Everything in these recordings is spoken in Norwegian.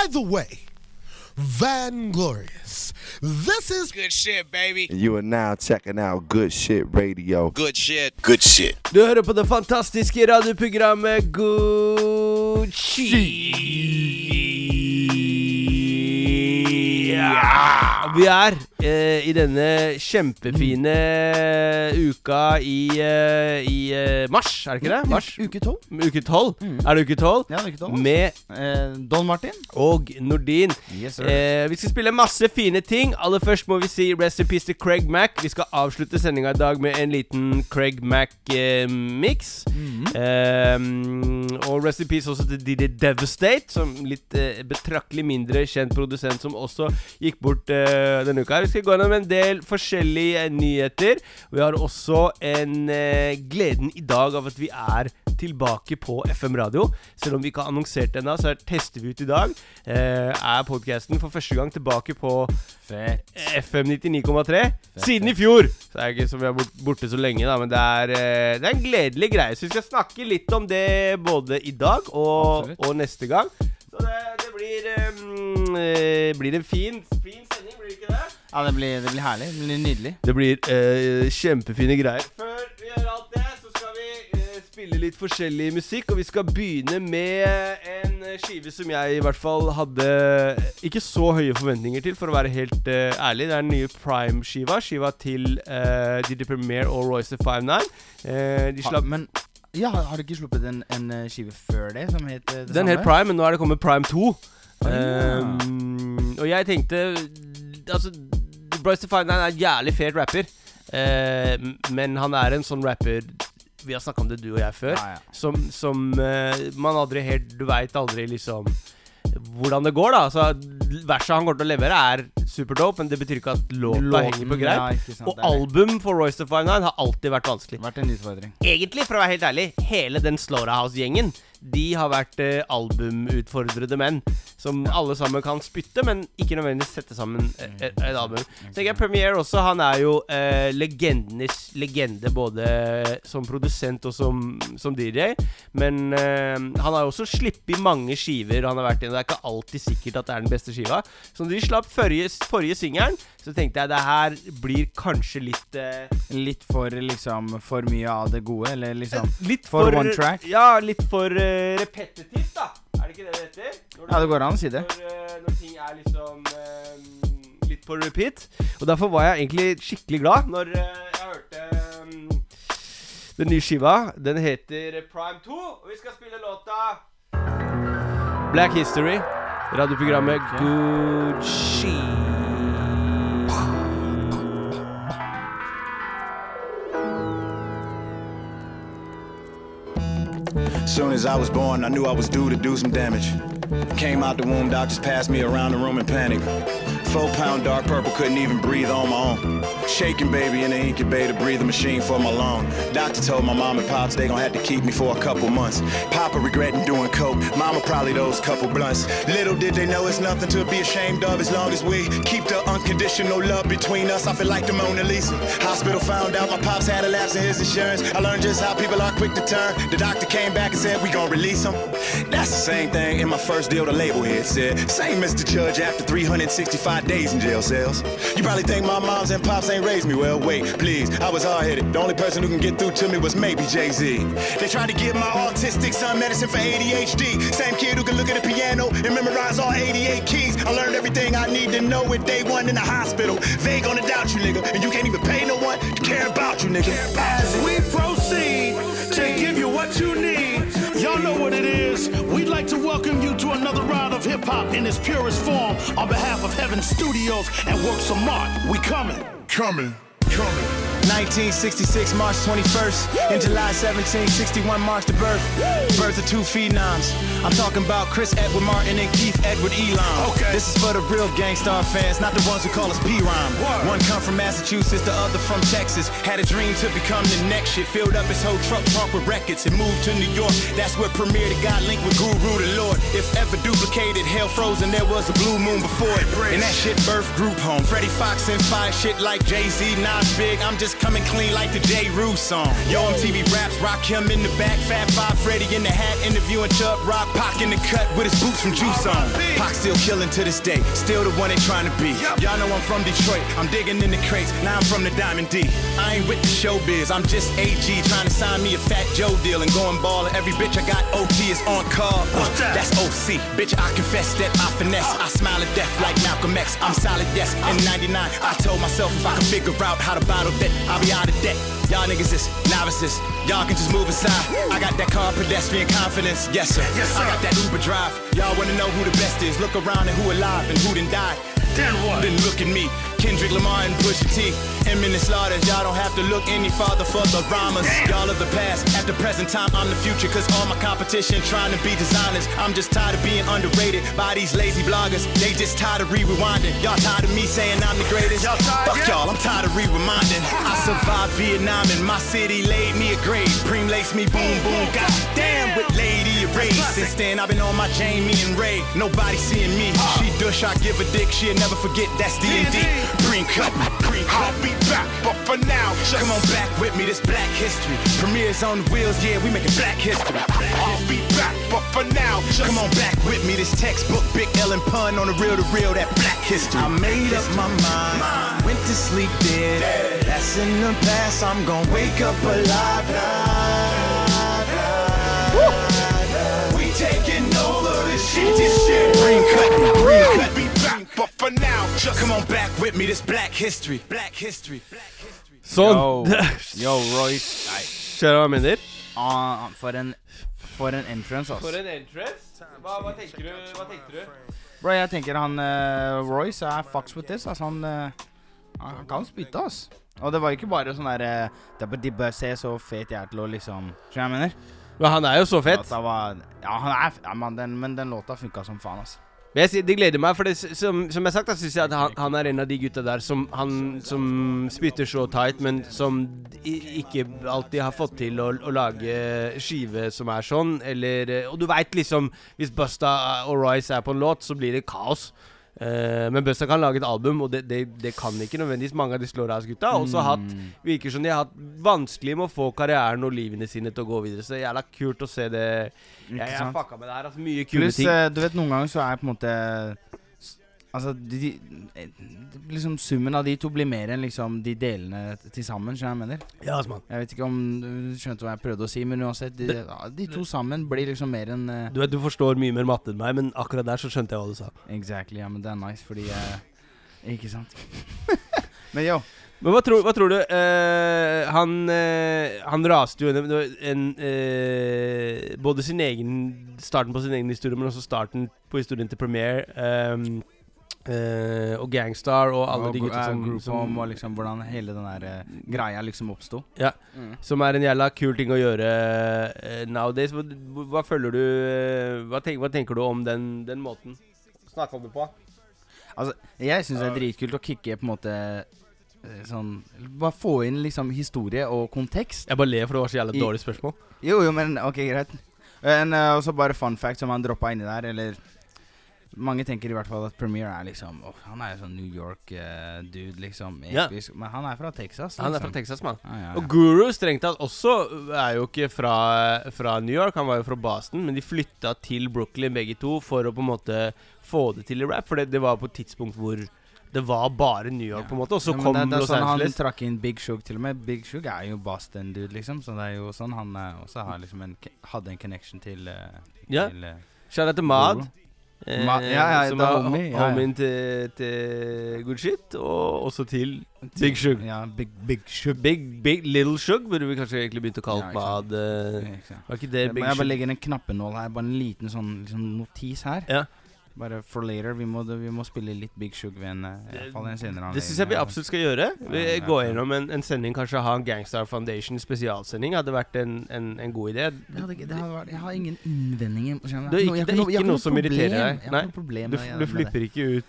By the way, Van Glorious, this is Good shit, baby. You are now checking out Good Shit Radio. Good shit. Good shit. Du hører på det fantastiske radioprogrammet God Ja, vi er eh, i denne kjempefine uka i, eh, i eh, mars, er det ikke det? Mars? Uke tolv. Uke tolv. Er det uke tolv? Ja, det er uke tolv. Med Eh, Don Martin. og Nordin. Yes, sir. Eh, vi skal spille masse fine ting. Aller først må vi si rest in peace til Craig Mack. Vi skal avslutte sendinga i dag med en liten Craig Mack-mix. Eh, og rest in peace også til DJ Devastate, som litt eh, betraktelig mindre kjent produsent, som også gikk bort eh, denne uka. her. Vi skal gå gjennom en del forskjellige eh, nyheter. Vi har også en uh, gleden i dag av at vi er tilbake på FM radio. Selv om vi ikke har annonsert det ennå, så tester vi ut i dag. Eh, er podkasten for første gang tilbake på Fett. FM 99,3 siden i fjor. Så det er ikke som vi har borte så lenge, da, men det er, eh, det er en gledelig greie. Så vi skal snakke litt om det både i dag og, og neste gang. Så det, det blir um, eh, Blir en fin, fin sending, det ikke det? Ja, det blir, det blir herlig. Det blir nydelig. Det blir eh, kjempefine greier. Før vi gjør alt det, så skal vi eh, spille litt forskjellig musikk. Og vi skal begynne med en eh, skive som jeg i hvert fall hadde ikke så høye forventninger til, for å være helt eh, ærlig. Det er den nye Prime-skiva. Skiva til uh, DJ Premier og Royce 59. Uh, de slapp men ja, har du ikke sluppet en, en eh, skive før det som het eh, det Den samme? het Prime, men nå er det kommet Prime 2. ja. Um, og jeg tenkte Altså, Bryce Define er en jævlig fet rapper. Eh, men han er en sånn rapper Vi har snakka om det, du og jeg, før. Ja, ja. Som, som eh, man aldri helt Du veit aldri liksom hvordan det går, da. Altså, Verset han kommer til å levere, er superdope, men det betyr ikke at låta Låten, henger på greip. Ja, og album for Royce the 59 har alltid vært vanskelig. Vært en utfordring. Egentlig, for å være helt ærlig, hele den Slaughterhouse-gjengen De har vært eh, albumutfordrede menn som alle sammen kan spytte, men ikke nødvendigvis sette sammen eh, et, et album. Så tenker jeg Premiere også, han er jo eh, legendenes legende både som produsent og som, som DJ. Men eh, han har jo også sluppet mange skiver han har vært i. Det er ikke alltid sikkert at det er den beste skiva. Så de slapp forrige, forrige singelen, så tenkte jeg det her blir kanskje litt eh, Litt for liksom For mye av det gode, eller liksom Litt For one track? Ja, litt for eh, repetitivt, da. Er det ikke det det heter? Når Ja, det går an å si det. Når, eh, når ting er liksom eh, litt på repeat. Og derfor var jeg egentlig skikkelig glad når eh, jeg hørte um, den nye skiva. Den heter Prime 2, og vi skal spille låta Black History. Radioprogrammet Gucci. Soon as I was born, I knew I was due to do some damage. Came out the womb, doctors passed me around the room in panic. Four pound dark purple, couldn't even breathe on my own. Shaking baby in the incubator, breathing machine for my lung. Doctor told my mom and pops they gonna have to keep me for a couple months. Papa regretting doing coke, mama probably those couple blunts. Little did they know it's nothing to be ashamed of as long as we keep the unconditional love between us. I feel like the Mona Lisa. Hospital found out my pops had a lapse in his insurance. I learned just how people are quick to turn. The doctor came back and said we gonna release him. That's the same thing in my first deal. The label head said same the judge after 365 days in jail cells. You probably think my moms and pops ain't raised me well. Wait, please, I was hard headed. The only person who can get through to me was maybe Jay Z. They tried to give my autistic son medicine for ADHD. Same kid who can look at a piano and memorize all 88 keys. I learned everything I need to know with day one in the hospital. Vague on the doubt you, nigga, and you can't even pay no one to care about you, nigga. As we proceed to give you what you need, know what it is. We'd like to welcome you to another round of hip hop in its purest form on behalf of Heaven Studios and Works of Art. We coming. Coming, coming. 1966, March 21st. In July 1761, marks the birth. Birth of two phenoms. I'm talking about Chris Edward Martin and Keith Edward Elon. Okay. This is for the real Gangstar fans, not the ones who call us P-Rhyme. One come from Massachusetts, the other from Texas. Had a dream to become the next shit. Filled up his whole truck trunk with records and moved to New York. That's where Premier the God linked with Guru the Lord. If ever duplicated, hell frozen, there was a blue moon before it. And that shit birthed group home. Freddie Fox inspired shit like Jay-Z, Nas Big. I'm just Coming clean like the J. Rue song. Yo, MTV raps, rock him in the back. Fat Five Freddy in the hat, interviewing Chubb Rock. Pac in the cut with his boots from Juice on. Pac still killing to this day, still the one they trying to be. Y'all know I'm from Detroit, I'm digging in the crates. Now I'm from the Diamond D. I ain't with the showbiz, I'm just AG trying to sign me a Fat Joe deal and going ballin'. Every bitch I got OT is on call. Uh, that's OC, bitch. I confess that I finesse. I smile at death like Malcolm X. I'm solid, yes. In '99, I told myself if I could figure out how to bottle that, I'll be out of debt. Y'all niggas is novices. Y'all can just move aside. I got that car pedestrian confidence. Yes, sir. yes, sir. I got that Uber drive. Y'all wanna know who the best is? Look around and who alive and who done died. Then what? Then look at me. Kendrick Lamar and Pusha T. Slaughters. Y'all don't have to look any farther for the rhymers. Y'all are the past. At the present time, I'm the future. Cause all my competition trying to be designers. I'm just tired of being underrated by these lazy bloggers. They just tired of re rewinding. Y'all tired of me saying I'm the greatest? Y'all tired Fuck y'all, I'm tired of re-reminding. I survived Vietnam and my city laid me a grave. Preem laced me boom boom. God damn with Lady Erase. Since then I've been on my Jamie and Ray. Nobody seeing me. She dush, I give a dick. She'll never forget that's D&D. Green cut. I'll be back, but for now, just Come on back with me, this black history. Premieres on the wheels, yeah, we making black history. I'll be back, but for now, just Come on back with me, this textbook, Big L and pun on the real to real, that black history. I made up my mind, went to sleep dead. That's in the past, I'm gonna wake up alive. We taking over this shit, this shit. Green cut, green cut. For now, just Come on back with me, this black history. Black history. Black history. Sånn. Yo, yo, Royce. Nei, Skjønner du hva jeg mener? ah, for en For en entrance, ass. en entrance. Hva, tenker du? Hva tenkte du? Bro, jeg tenker han uh, Royce er fucks with this. Altså, han, uh, han kan spytte, ass. Og det var ikke bare sånn der eh, det er bare- De bør se så fet jeg er til å liksom Skjønner du hva jeg mener? Men han er jo så fet. Var, ja, han er ja, man, den, Men den låta funka som faen, ass. Jeg Det gleder meg, for det, som, som jeg sagt, da syns jeg at han, han er en av de gutta der som Han som spytter så tight, men som ikke alltid har fått til å, å lage skive som er sånn, eller Og du veit liksom Hvis Busta og Royce er på en låt, så blir det kaos. Eh, men Busta kan lage et album, og det, det, det kan ikke nødvendigvis mange av de Slaughterhouse-gutta. Har også hatt Virker som de har hatt vanskelig med å få karrieren og livene sine til å gå videre. Så det er jævla kult å se det. Jeg, jeg fucka med det her. Altså, mye kule Plus, ting. Uh, du vet, noen ganger så er på en måte Altså, de, de, eh, liksom summen av de to blir mer enn liksom de delene til sammen, skjønner jeg mener? Ja, mann. Jeg vet ikke om du skjønte hva jeg prøvde å si, men uansett, de, de to sammen blir liksom mer enn uh, Du vet, du forstår mye mer matte enn meg, men akkurat der så skjønte jeg hva du sa. Exactly, ja, men det er nice, fordi uh, Ikke sant? men yo, Men hva tror, hva tror du? Uh, han, uh, han raste jo en, Både sin egen starten på sin egen historie, men også starten på historien til Premiere. ehm, eh, og Gangstar og alle og de gutta eh, som, som, og liksom hvordan hele den der uh, greia liksom oppsto. Ja. Mm. som er en jævla kul ting å gjøre uh, nowadays. Hva, hva føler du hva, tenker, hva tenker du om den, den måten Snakka du på? Altså, jeg syns det er dritkult å kicke på en måte sånn Bare få inn liksom historie og kontekst. Jeg bare ler, for det var så jævla dårlig spørsmål. Jo, jo, men ok, greit. Og så bare fun fact som han droppa inni der, eller Mange tenker i hvert fall at Premiere er liksom åh, Han er jo sånn New York-dude, liksom. Ja. Episk. Men han er fra Texas. Han er fra liksom. Texas, mann. Ja, ja, Og. Guru strengt tatt også er jo ikke fra, fra New York, han var jo fra Boston, men de flytta til Brooklyn begge to for å på en måte få det til i rap. For det, det var på et tidspunkt hvor det var bare New York, på en måte, og så Ja, kom det, det Los sånn Angeles. Han trakk inn Big Shug til og med. Big Shug er jo Boston-dude, liksom. Så det er jo sånn han eh, også har liksom en, hadde en connection til, uh, Ja. til uh, Shout out til Mad. Eh, Ma- ja, ja, som er homie, ja, ja. homien til, til Good Shit, og også til Big Shug. Ja, Big, big Shug. Big, big Little Shug burde vi kanskje egentlig begynt å kalle Ja. Mad. eh. Var ikke det Big Shug? jeg bare legger en knappenål her. Bare en liten sånn liksom, notis her. Ja. Bare for later. Vi må, vi må spille litt Big Shug ved en, eh, i hvert fall en senere Det syns jeg vi absolutt skal gjøre. Vi Ja, ja. gjennom en, en sending, kanskje ha en Gangstar Foundation spesialsending. Hadde vært en, en, en god idé. Det hadde, det hadde vært, jeg har ingen innvendinger. Det er ikke- det er ikke noe noe som irriterer deg. Nei. Du, du flipper ikke ut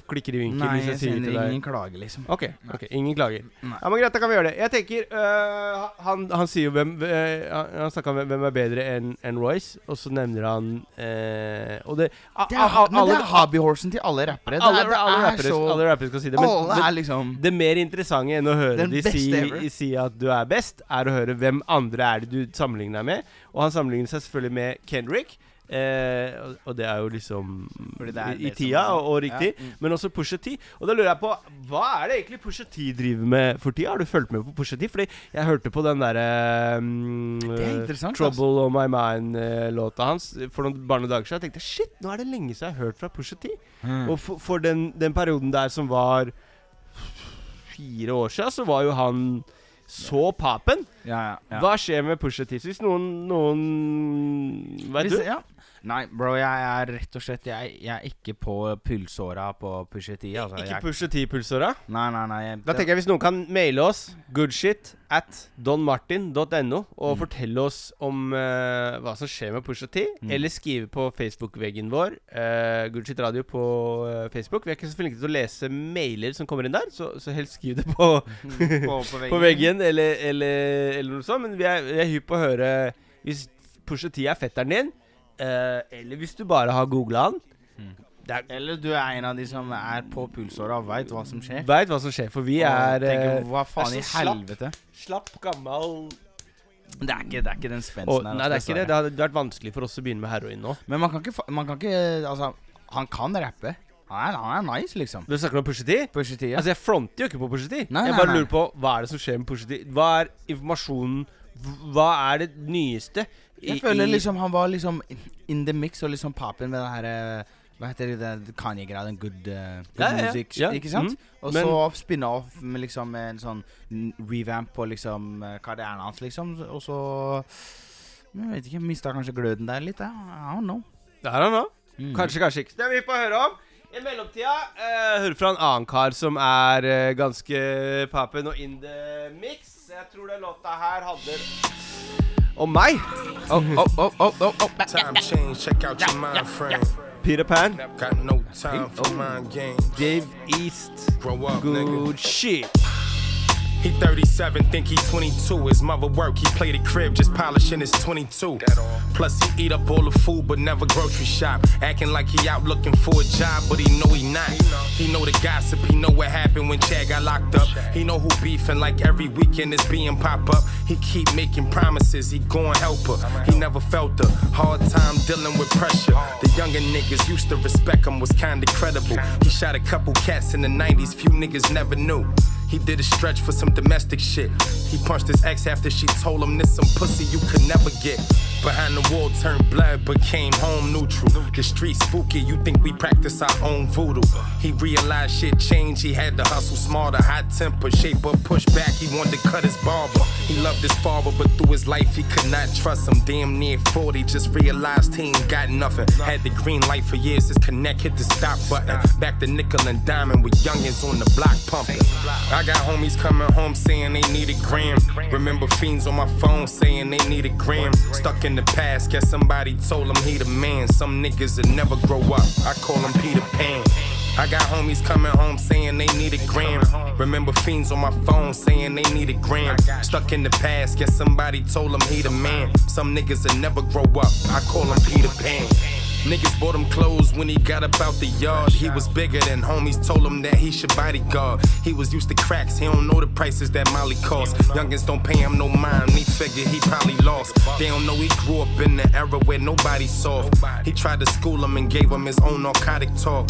klikker i vinkel Nei, hvis jeg jeg sier til deg ingen klager, liksom. Ok, ok, ingen klager. Nei. Ja, men Greit, da kan vi gjøre det. Jeg tenker øh, han, han sier jo hvem øh, Han snakka om hvem er bedre enn en Royce, og så nevner han øh, Og det, a, Det a, er, a, men det er hobbyhorsen til alle rappere. Det alle, er, det alle, er rappere, så alle rappere skal si det. Men, Alle er liksom det mer interessante enn å høre de si, si at du er best, er å høre hvem andre er det du sammenligner deg med. Og han sammenligner seg selvfølgelig med Kendrick. Eh, og, og det er jo liksom er i, tida og, og riktig. Ja, mm. Men også Pusha T. Og da lurer jeg på Hva er det egentlig Pusha T driver med for tida? Har du fulgt med på Pusha T? Fordi jeg hørte på den derre um, Trouble altså. On My Mind'-låta hans for noen bare noen dager siden. Jeg tenkte shit, nå er det lenge siden jeg har hørt fra Pusha T. Mm. Og for, for den, den perioden der som var fire år siden, så var jo han så papen. Ja, ja, ja. Hva skjer med Pusha T? Hvis noen, noen Vet Hvis- du? Ja. Nei, bro, jeg er rett og slett Jeg, jeg er ikke på pulsåra på Pusha T. Altså. Ikke jeg, Pusha T-pulsåra? Nei, nei, nei. Jeg, Da tenker jeg Hvis noen kan maile oss goodshit at donmartin.no og fortelle oss om uh, hva som skjer med Pusha T, Mm. eller skrive på Facebook-veggen vår, uh, Goodshit Radio på uh, Facebook. Vi er ikke så flinke til å lese mailer som kommer inn der, så, så helst skriv det på, på, på på veggen eller, eller, eller noe sånt. Men vi er, vi er hypp på å høre hvis Pusha 10 er fetteren din, eller hvis du bare har googla han. Det er, Eller du er en av de som er på pulsåra og veit hva som skjer. Veit hva som skjer, for vi Og er tenker, eh, Hva faen i helvete? slapp. slapp, gammel Det er ikke, det er ikke den Og, her. nei, det er altså, ikke det. Det hadde vært vanskelig for oss å begynne med heroin nå. Men man kan ikke, man kan ikke Altså, han kan rappe. Han er, han er nice, liksom. Du snakker om Pusha T? Pusha T. Ja. Altså, jeg fronter jo ikke på Pusha T. Nei, jeg bare nei. lurer på hva er det som skjer med Pusha T. Hva er informasjonen Hva er det nyeste i, Jeg føler liksom han var liksom in the mix og liksom papen med den her eh, Hva heter det Kanye-greia? Den good, uh, good Ja, ja, ja. music, Ja, ikke sant? Mm, Og så spinne off med liksom en sånn revamp på liksom eh, karrieren hans, liksom. Og så Jeg vet ikke, mista kanskje gløden der litt, jeg. I don't know. Det er han nå. Mm. Kanskje, kanskje ikke. Det vi få høre om. I mellomtida uh, hører fra en annen kar som er uh, ganske papen og in the mix. Jeg tror den låta her handler om meg. Oh, oh, oh, oh, oh, oh. Time change, check out your mind frame. Peter Pan, Got no time for oh. mind games. Dave East, Grow up, nigga. good shit. He 37, think he 22. His mother work, he play the crib, just polishing his 22. Plus he eat up all the food, but never grocery shop. Acting like he out looking for a job, but he know he not. He know the gossip, he know what happened when Chad got locked up. He know who beefing like every weekend is being pop up. He keep making promises, he gon' help her. He never felt a hard time dealing with pressure. The younger niggas used to respect him, was kinda credible. He shot a couple cats in the 90s, few niggas never knew. He did a stretch for some domestic shit. He punched his ex after she told him this some pussy you could never get. Behind the wall turned blood, but came home neutral. The street spooky, you think we practice our own voodoo. He realized shit changed, he had to hustle smarter, hot temper, shape up, push back. He wanted to cut his barber. He loved his father, but through his life he could not trust him. Damn near 40, just realized he ain't got nothing. Had the green light for years, his connect hit the stop button. Back to nickel and diamond with youngins on the block pumping. I got homies coming home saying they need a gram. Remember fiends on my phone saying they need a gram. Stuck in the past, guess somebody told him he the man. Some niggas that never grow up. I call him Peter Pan. I got homies coming home saying they need a gram. Remember fiends on my phone saying they need a gram. Stuck in the past, guess somebody told him he the man. Some niggas that never grow up. I call him Peter Pan. Niggas bought him clothes when he got about the yard. He was bigger than homies told him that he should bodyguard. He was used to cracks, he don't know the prices that Molly cost. Youngins don't pay him no mind, he figured he probably lost. They don't know he grew up in the era where nobody's soft. He tried to school him and gave him his own narcotic talk.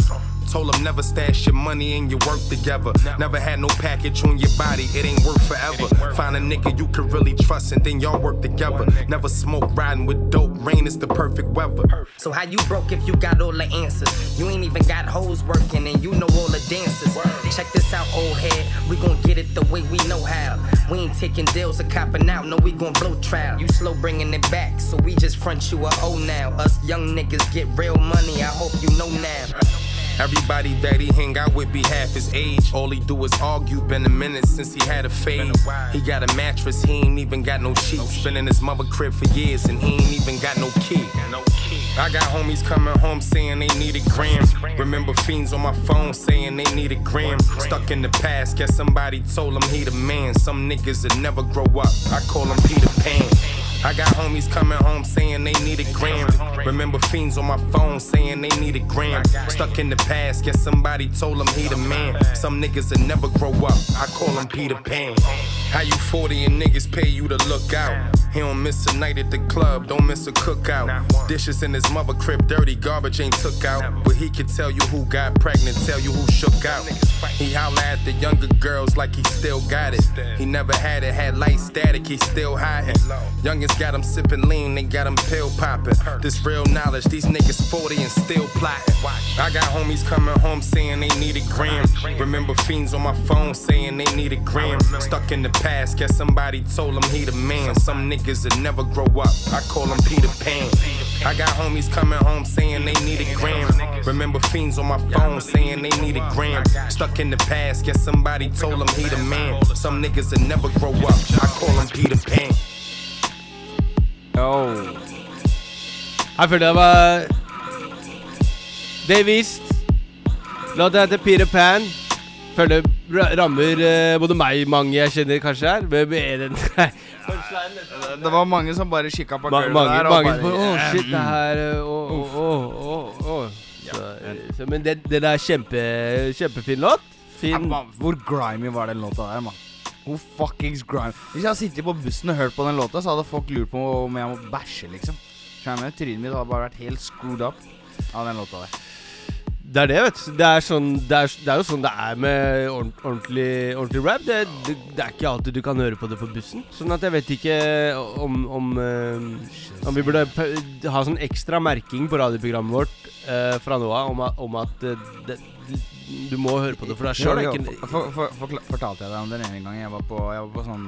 Told him never stash your money and your work together. Never had no package on your body, it ain't work forever. Find a nigga you can really trust and then y'all work together. Never smoke riding with dope, rain is the perfect weather. So how you broke if you got all the answers? You ain't even got hoes working and you know all the dances. Check this out, old head. We gon' get it the way we know how. We ain't taking deals or copping out, no, we gon' blow trial. You slow bringing it back, so we just front you a O now. Us young niggas get real money, I hope you know now. Everybody that he hang out with be half his age. All he do is argue. Been a minute since he had a fade. He got a mattress, he ain't even got no sheets. Been in his mother crib for years and he ain't even got no key. I got homies coming home saying they need a gram. Remember fiends on my phone saying they need a gram. Stuck in the past, guess somebody told him he the man. Some niggas that never grow up. I call him Peter Pan. I got homies coming home saying they need a gram. Remember fiends on my phone saying they need a gram. Stuck in the past, guess somebody told him he the man. Some niggas that never grow up. I call him Peter Pan. How you 40 and niggas pay you to look out? He don't miss a night at the club, don't miss a cookout. Dishes in his mother crib, dirty garbage ain't took out. But he can tell you who got pregnant, tell you who shook out. He holla at the younger girls like he still got it. He never had it, had light static, he still hiding. Youngins got him sipping lean, they got him pill popping. This real knowledge, these niggas 40 and still plotting. I got homies coming home saying they need a gram. Remember fiends on my phone saying they need a gram. Stuck in the past, guess somebody told him he the man. Some niggas that never grow up, I call him Peter Pan. I got homies coming home saying they need a gram. Remember fiends on my phone saying they need a gram. Stuck in the past, guess somebody told him he the man. Some niggas that never grow up, I call him Peter Pan. Yo. Her følte jeg var Det Davist. Låta heter Peter Pan. Føler det rammer eh, både meg mange jeg kjenner, kanskje her. Er? Det var mange som bare kikka på Ma gulvet mange der. mange bare, på Å, shit, det her eh, Å, å, å, å, å. Så, eh, Men det, det der er kjempe, kjempefin låt. Fin Hvor grimy var den låta der, mann? Hvor fuckings grime Hvis jeg hadde sittet på bussen og hørt på den låta, så hadde folk lurt på om jeg må bæsje, liksom. Skjønner du? Trynet mitt hadde bare vært helt screwed up av den låta der. Det er det, vet du. Det er, sånn, det er, det er jo sånn det er med ordentlig, ordentlig rap. Det, det, er ikke alltid du kan høre på det på bussen. Sånn at jeg vet ikke om Om, eh, om vi burde ha sånn ekstra merking på radioprogrammet vårt uh, fra nå av om, om at eh, det, du må høre på det for deg sjøl. Jo, for, for, for, fortalte jeg deg om den ene gangen jeg var på, jeg var på sånn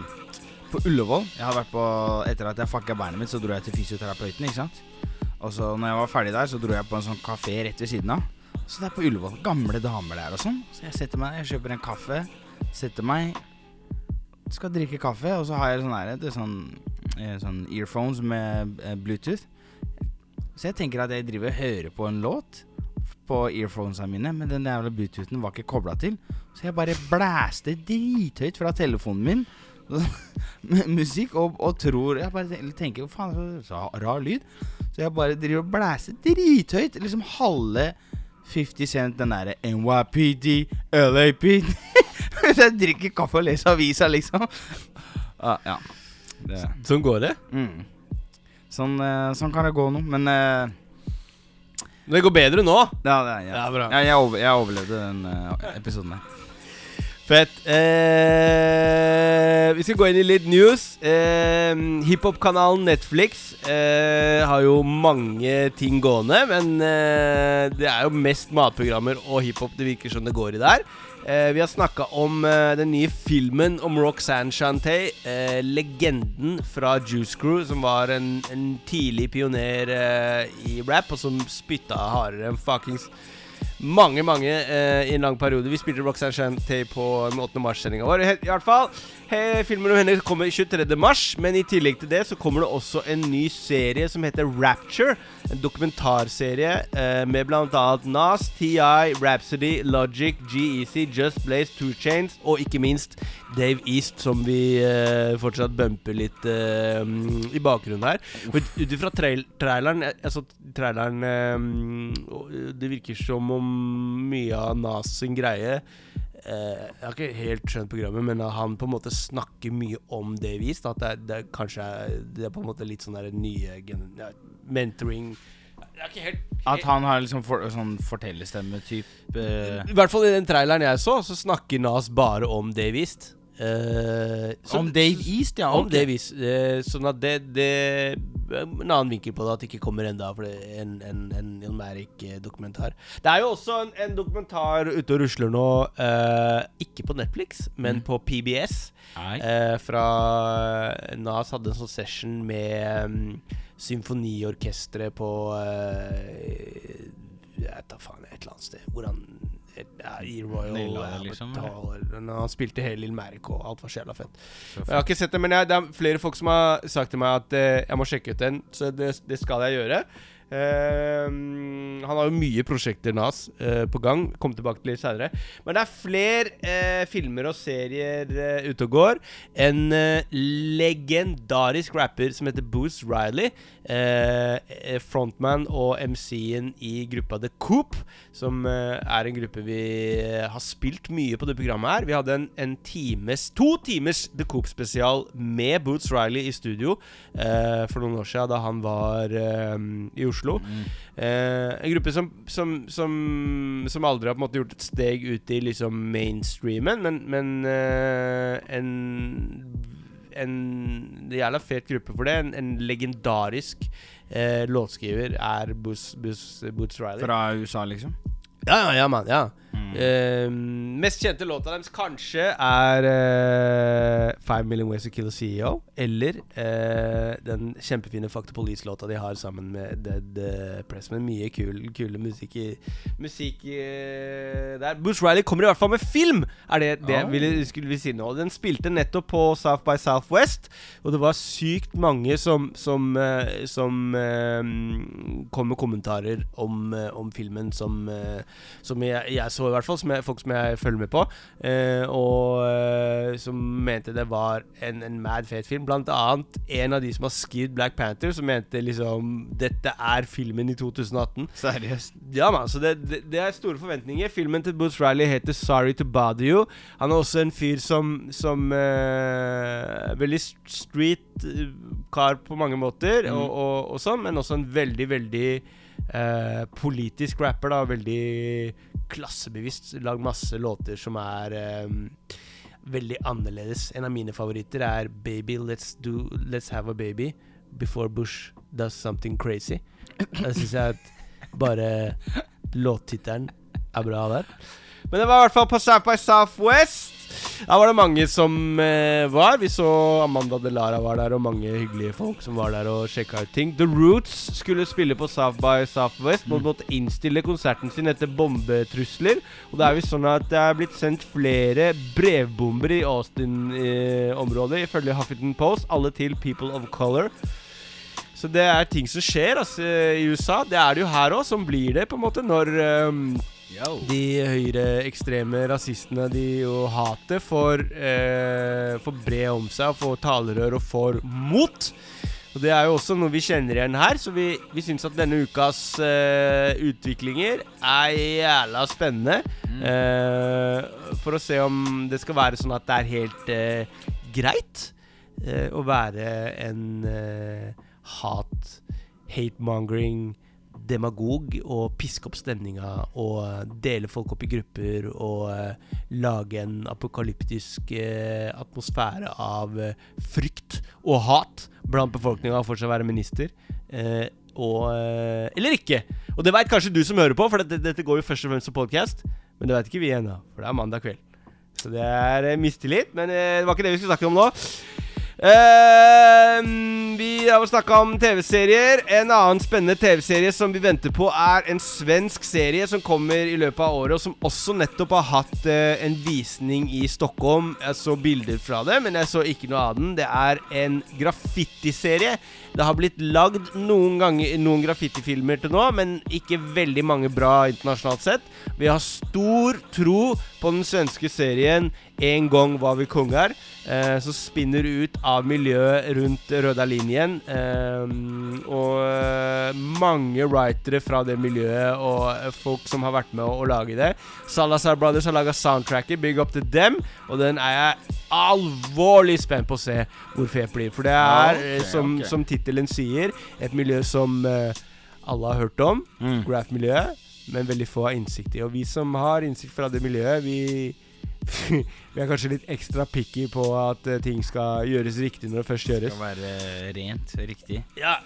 På Ullevål. Jeg har vært på Etter at jeg fucka beinet mitt, så dro jeg til fysioterapeuten, ikke sant. Og så når jeg var ferdig der, så dro jeg på en sånn kafé rett ved siden av. Så det er på Ullevål. Gamle damer der og sånn. Så jeg setter meg, jeg kjøper en kaffe, setter meg, skal drikke kaffe, og så har jeg sånn her, er sånn, eh, sånn earphones med eh, Bluetooth. Så jeg tenker at jeg driver og hører på en låt på earphonesene mine, men den jævla bluetoothen var ikke kobla til. Så jeg bare blæste drithøyt fra telefonen min med musikk, og, og tror Jeg bare tenker Hva faen, så rar, rar lyd. Så jeg bare driver og blæser drithøyt. Liksom halve 50 Cent, den derre NYPD, LAPD Så jeg drikker kaffe og leser avisa, liksom. Ah, ja. Det. Sånn går det. Mm. Sånn, eh, sånn kan det gå nå, men eh, Det går bedre nå. ja, det, ja. Ja, bra. Ja, jeg, over, jeg overlevde den uh, episoden her. Fett. Eh, vi skal gå inn i litt news. Eh, Hiphop-kanalen Netflix eh, har jo mange ting gående, men eh, det er jo mest matprogrammer og hiphop det virker som det går i der. Eh, vi har snakka om eh, den nye filmen om Roxanne Shantay, eh, legenden fra Juice Crew, som var en, en tidlig pioner i rap, og som spytta hardere enn fuckings mange, mange eh, i en lang periode. Vi spilte Roxanne Shantay på 8. mars-sendinga vår. I, hvert fall. He, filmen om henne kommer 23. mars, men i tillegg til det så kommer det også en ny serie som heter Rapture. En dokumentarserie eh, med bl.a. Nas, TI, Rhapsody, Logic, G-Eazy, Just Blaze, Two Chains og ikke minst Dave East, som vi eh, fortsatt bumper litt eh, i bakgrunnen her. Ut ifra trail traileren eh, Altså, traileren eh, Det virker som om mye av Nas sin greie eh, Jeg har ikke helt skjønt programmet, men han på en måte snakker mye om Dave East. At det, er- det er kanskje er, Det er på en måte litt sånn der nye ja, mentoring er helt, At han har liksom for, sånn fortellerstemme-type eh, I hvert fall i den traileren jeg så, så snakker Nas bare om Dave East. Eh, så- Om Dave East, ja. Om okay. Dave East. uh, sånn at det, det En annen vinkel på det, at det ikke kommer enda for det er en, en, en Ilmarik-dokumentar. Det er jo også en, en dokumentar ute og rusler nå, uh, ikke på Netflix, men på PBS. Eh, fra Nas hadde en sånn session med um, symfoniorkesteret på eh, Jeg vet da faen, et eller annet sted. Hvor han ja, I Royal Naila liksom, Han spilte hele Lill Merrick, og alt var så jævla fett. Jeg har ikke sett det, men jeg, det er flere folk som har sagt til meg at uh, jeg må sjekke ut den, så det, det skal jeg gjøre. Ehm, han har jo mye prosjekter Nas uh, på gang. Kom tilbake til litt seinere. Men det er flere uh, filmer og serier eh, ute og går. En eh, legendarisk rapper som heter Booze Riley. eh, eh, frontman og MC-en i gruppa The Coop, som eh, er en gruppe vi eh, har spilt mye på det programmet her. Vi hadde en, en times, to timers The Coop-spesial med Boots Riley i studio eh, for noen år siden, da han var eh, i Oslo. Eh, en gruppe som, som, som, som aldri har på en måte gjort et steg ut i liksom mainstreamen, men, men eh, en en jævla fet gruppe for det. En, en legendarisk eh, låtskriver er Boots, Boots Riley. Fra USA, liksom? Ja, ja, ja, mann. Ja. Eh, mest kjente låta deres kanskje er uh, Five Million Ways to Kill a CEO. Eller uh, den kjempefine the Police-låta de har sammen med Dead eh, Pressman. Mye kul, kule musikk Musikk der. Bush Riley kommer i hvert fall med film! Er det det Oh. ville, skulle vi si nå. Den spilte nettopp på South by Southwest, og det var sykt mange som Som, som kom med kommentarer om, om filmen som Som jeg, jeg så, i hvert fall. Som jeg, folk som jeg følger med på. eh, og eh, som mente det var en, en mad fet film. Blant annet en av de som har skrevet Black Panther, som mente liksom Dette er filmen i 2018. Seriøst? Ja, man, så det, det, det er store forventninger. Filmen til Boots Riley heter 'Sorry to Bother You'. Han er også en fyr som, som eh, Veldig street eh, kar på mange måter, og, og, og sånn, men også en veldig, veldig eh, politisk rapper. da Veldig klassebevisst. Lagd masse låter som er eh, veldig annerledes. En av mine favoritter er 'Baby, let's, do, let's have a baby before Bush does something crazy'. Da syns jeg at bare låttittelen er bra der. Men det var i hvert fall på South by Southwest. Da var det mange som eh, var. Vi så Amanda Delara var der, og mange hyggelige folk som var der og sjekka ut ting. The Roots skulle spille på South by Southwest, men måtte innstille konserten sin etter bombetrusler. Og det er jo sånn at det er blitt sendt flere brevbomber i Austin-området, ifølge Huffington Post. Alle til People of Color. Så det er ting som skjer altså, i USA. Det er det jo her òg. Som blir det, på en måte, når ehm, de høyreekstreme rasistene de jo hatet får, eh, får bre om seg får talerør og får mot. Og Det er jo også noe vi kjenner igjen her, så vi, vi syns at denne ukas eh, utviklinger er jævla spennende. Eh, for å se om det skal være sånn at det er helt eh, greit eh, å være en eh, hat, hate-mongering demagog og piske opp stemninga og eh, dele folk opp i grupper og eh, lage en apokalyptisk eh, atmosfære av frykt og hat blant befolkninga og fortsatt være minister. Og Eller ikke! Og det veit kanskje du som hører på, for dette, dette går jo først og fremst som podkast. Men det veit ikke vi ennå, for det er mandag kveld. Så det er mistillit. Men det var ikke det vi skulle snakke om nå. Eh, vi har snakka om TV-serier. En annen spennende TV-serie som vi venter på, er en svensk serie som kommer i løpet av året, og som også nettopp har hatt uh, en visning i Stockholm. Jeg så bilder fra det, men jeg så ikke noe av den. Det er en graffitiserie. Det har blitt lagd noen ganger noen graffitifilmer til nå, men ikke veldig mange bra internasjonalt sett. Vi har stor tro på den svenske serien En gang var vi konger, eh, som spinner ut av miljøet rundt røda linjen. Eh, og eh, mange writere fra det miljøet og eh, folk som har vært med å, å lage det. Salazar Brothers har laga soundtracket, Big Up To Them, og den er jeg alvorlig spent på å se hvor fet blir. For det er, okay, som, okay. som tittelen sier, et miljø som eh, alle har hørt om. Mm. Graph-miljøet, men veldig få har innsikt i. Og vi som har innsikt fra det miljøet, vi vi er kanskje litt ekstra picky på at eh, ting skal gjøres riktig når det først gjøres. Skal være rent, riktig. Ja,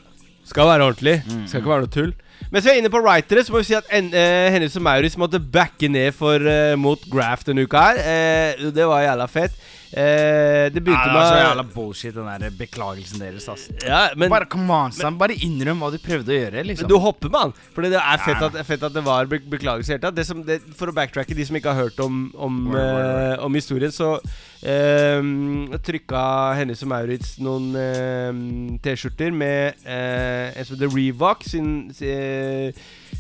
skal være ordentlig. Mm, Skal ikke være noe tull. Mens vi er inne på writere, så må vi si at en, eh, Hennes og Maurits måtte backe ned for, eh, mot Graft denne uka her. Eh, det var jævla fett. Eh, det begynte det var så med jævla bullshit, den der beklagelsen deres, ass. ja, men, bare come on, Sam. Bare innrøm hva du prøvde å gjøre, liksom. Men du hopper med han. Fordi det er fett at, fett at det var be beklagelse i det hele tatt. Det som, det, for å backtracke de som ikke har hørt om, om, eh, om historien, så eh, trykka Hennes og Maurits noen eh, T-skjorter med eh, en som heter Revox sin, sin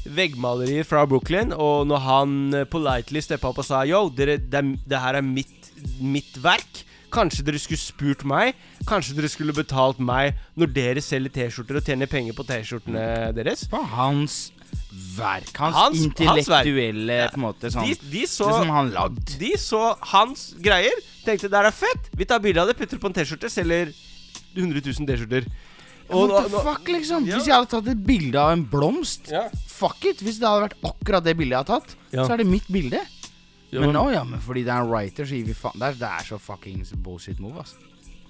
veggmalerier fra Brooklyn. Og når han eh, politely steppa opp og sa Yo, dere, det, det her er mitt, mitt verk. Kanskje dere skulle spurt meg? Kanskje dere skulle betalt meg når dere selger T-skjorter og tjener penger på T-skjortene deres? På hans verk. Hans, Hans- hans intellektuelle Ja. på en måte sånn De, de så Det som han lagd. De så hans greier, tenkte det her er fett. Vi tar bilde av det, putter på en T-skjorte, selger 100 000 T-skjorter. Og What the fuck, liksom? Ja. Hvis jeg hadde tatt et bilde av en blomst Ja. Fuck it! Hvis det hadde vært akkurat det bildet jeg har tatt, Ja. så er det mitt bilde. Men nå, ja, men fordi det er en writer, så gir vi faen. Det er, det er så fuckings bullshit move, ass.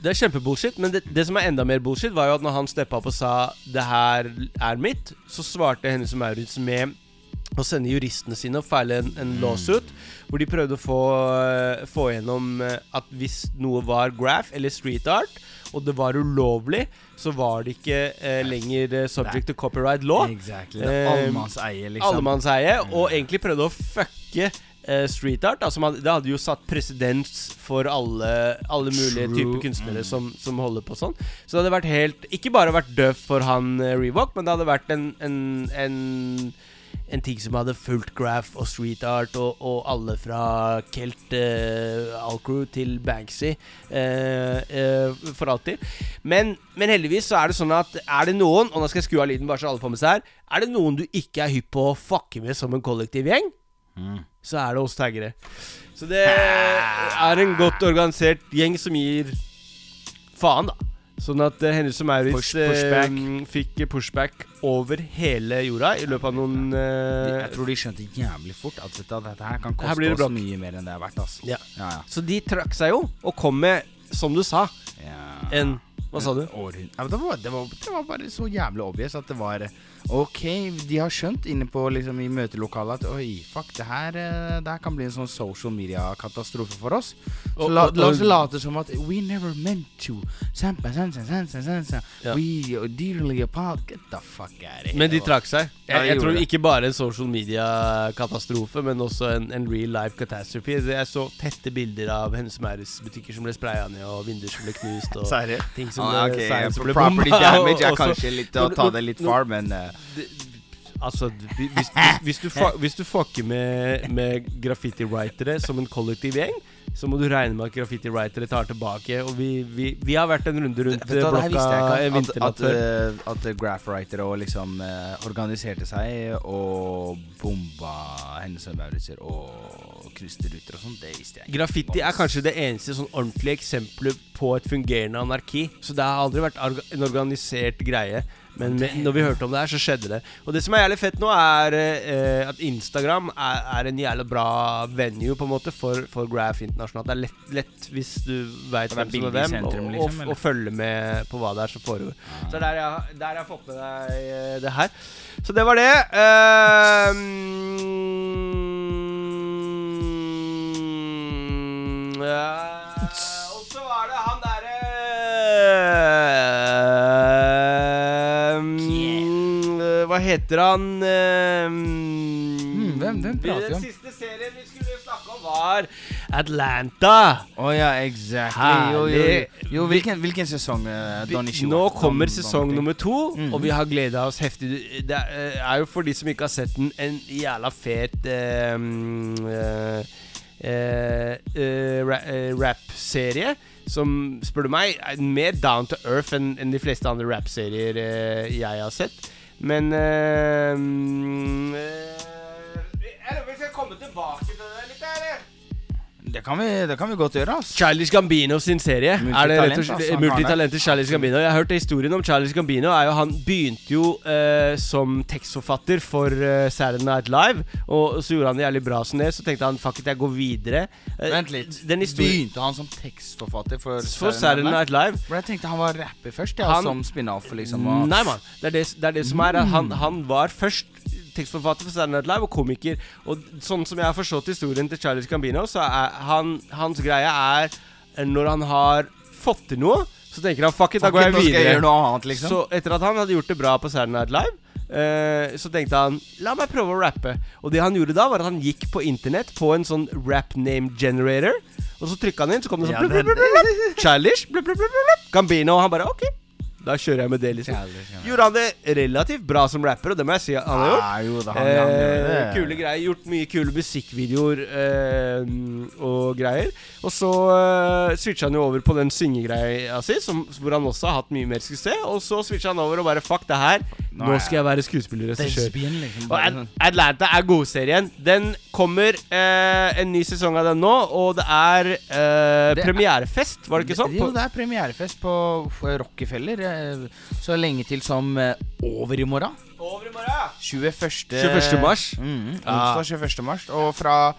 Det er kjempebullshit, men det, det som er enda mer bullshit, var jo at når han steppa opp og sa 'det her er mitt', så svarte Hennes Maurits med å sende juristene sine og feile en, en lawsuit, hvor de prøvde å få, eh, få gjennom eh, at hvis noe var graph eller street art, og det var ulovlig, så var det ikke eh, lenger eh, subject to copyright law. Exactly. Eh, Allemannseie, liksom. allemannseie, og egentlig prøvde å fucke eh, street art. Altså, man, det hadde jo satt presedens for alle, alle mulige typer kunstnere som, som holder på sånn. Så det hadde vært helt Ikke bare vært døvt for han uh, Reebok, men det hadde vært en, en, en en ting som hadde fulgt graph og street art og, og alle fra Kelt uh, Alcrew til Banksy eh, eh, for alltid. Men, men heldigvis så er det sånn at er det noen, og nå skal jeg skru av lyden bare så alle får med seg her, er det noen du ikke er hypp på å fucke med som en kollektiv gjeng, så er det oss taggere. Så det er en godt organisert gjeng som gir faen, da. Sånn at uh, Hennes og Maurits Push- pushback. Uh, fikk pushback over hele jorda i løpet av noen uh, Jeg tror de skjønte jævlig fort at dette, dette her kan koste her oss mye mer enn det er verdt, Altså. Ja. Ja, ja. Så de trakk seg jo, og kom med, som du sa, ja. en Hva sa du? Det, var, det, var, det var bare så jævlig obvious at det var Ok, de har skjønt inne på liksom i møtelokalet at Oi, fuck, det her, eh, det her kan bli en sånn social media-katastrofe for oss. Så Og- la, la oss late som at We never meant to. Sampa, sansa, sansa, sansa. Ja. We dearly apart. Get the fuck out of here. Men de trakk seg. Jeg, jeg tror det. ikke bare en social media-katastrofe, men også en, en real life catastrophe. Jeg så tette bilder av Hennes Maurits butikker som ble spraya ned, og vinduer som ble knust. Og ting som Ah, ble, ok, signs som ble Property damage er og- og kanskje litt å ta det litt far, men eh, Altså, hvis, hvis, hvis, du, hvis du fucker med, med graffiti-writere som en kollektiv gjeng, så må du regne med at graffiti-writere tar tilbake. Og vi, vi, vi har vært en runde rundt du blokka en ikke. At, vinternatt at, før. eh, at graphwritere og liksom eh, organiserte seg og bomba Hennes og krysterruter og sånn. Det visste jeg ikke. Graffiti er kanskje det eneste sånn ordentlige eksempelet på et fungerende anarki. Så det har aldri vært en organisert greie. Men med, når vi hørte om det her, så skjedde det. Og det som er jævlig fett nå, er eh, at Instagram er, er en jævlig bra venue på en måte for, for graph internasjonalt. Det er lett, lett hvis du veit hvem som er hvem, sentrum, og, liksom, og, og følge med på hva det er som foregår. Så det er der jeg, der jeg har fått med deg eh, det her. Så det var det. Ehm, uh, og så var det han derre ehm, Hva heter han? ehm, hvem- den prater vi om? Den siste serien vi skulle snakke om, var Atlanta. Å ja, exactly. Jo, jo, jo. Jo hvilken, hvilken sesong? Uh, Vi, nå kommer sesong nummer to, og vi har gleda oss heftig. Det er, eh, er jo for de som ikke har sett den, en jævla fet uh, uh, eh, rap-serie. Som, spør du meg, er mer down to earth enn en de fleste andre rap-serier eh, jeg har sett. Men mm, eh, Eller vi skal komme tilbake Det kan, vi, det kan vi godt gjøre, ass. Charlies Gambino sin serie. Er og Multitalent, Multitalentet Charlies Gambino. Jeg har hørt historien om Charlies Gambino. Jo, han begynte jo eh, som tekstforfatter for eh, Saturday Night Live. Og så gjorde han det jævlig bra som det. Så tenkte han fuck it, jeg går videre. Eh, Vent litt. Begynte han som tekstforfatter for, For Saturday Night Live. For jeg tenkte han var rapper først, ja, Han- som spin-off, liksom. Og, Nei, mann. Det, det, det er det som er. Han, han var først tekstforfatter for Night Live og komiker. Og sånn som jeg har forstått historien til Charlie Gambino, så er han, hans greie er når han har fått til noe, så tenker han fuck it, da går jeg videre. jeg annet, liksom. Så etter at han hadde gjort det bra på Saturday Night Live, eh, så tenkte han la meg prøve å rappe. Og det han gjorde da, var at han gikk på internett på en sånn rap name generator. Og så trykka han inn, så kom det sånn Ja, Childish, Gambino. Og han bare OK, da kjører jeg med det, liksom. Gjorde han det relativt bra som rapper, og det må jeg si han har gjort. Ja, jo det, han, han gjør. Eh, kule greier. Gjort mye kule musikkvideoer eh, og greier. Og så eh, switcha han jo over på den syngegreia si, som, hvor han også har hatt mye mer suksess. Og så switcha han over og bare fuck det her. Nå skal jeg være skuespiller og regissør. Liksom. Og sånn. Atlanta er godserien. Den kommer eh, en ny sesong av den nå, og det er eh, Det er- premierefest, var det ikke sånn? Jo, det er premierefest på Rockefeller. Eh, Så lenge til som eh, over i morgen. over i morgen. 21. 21. mars. Mm, onsdag 21. mars. Og fra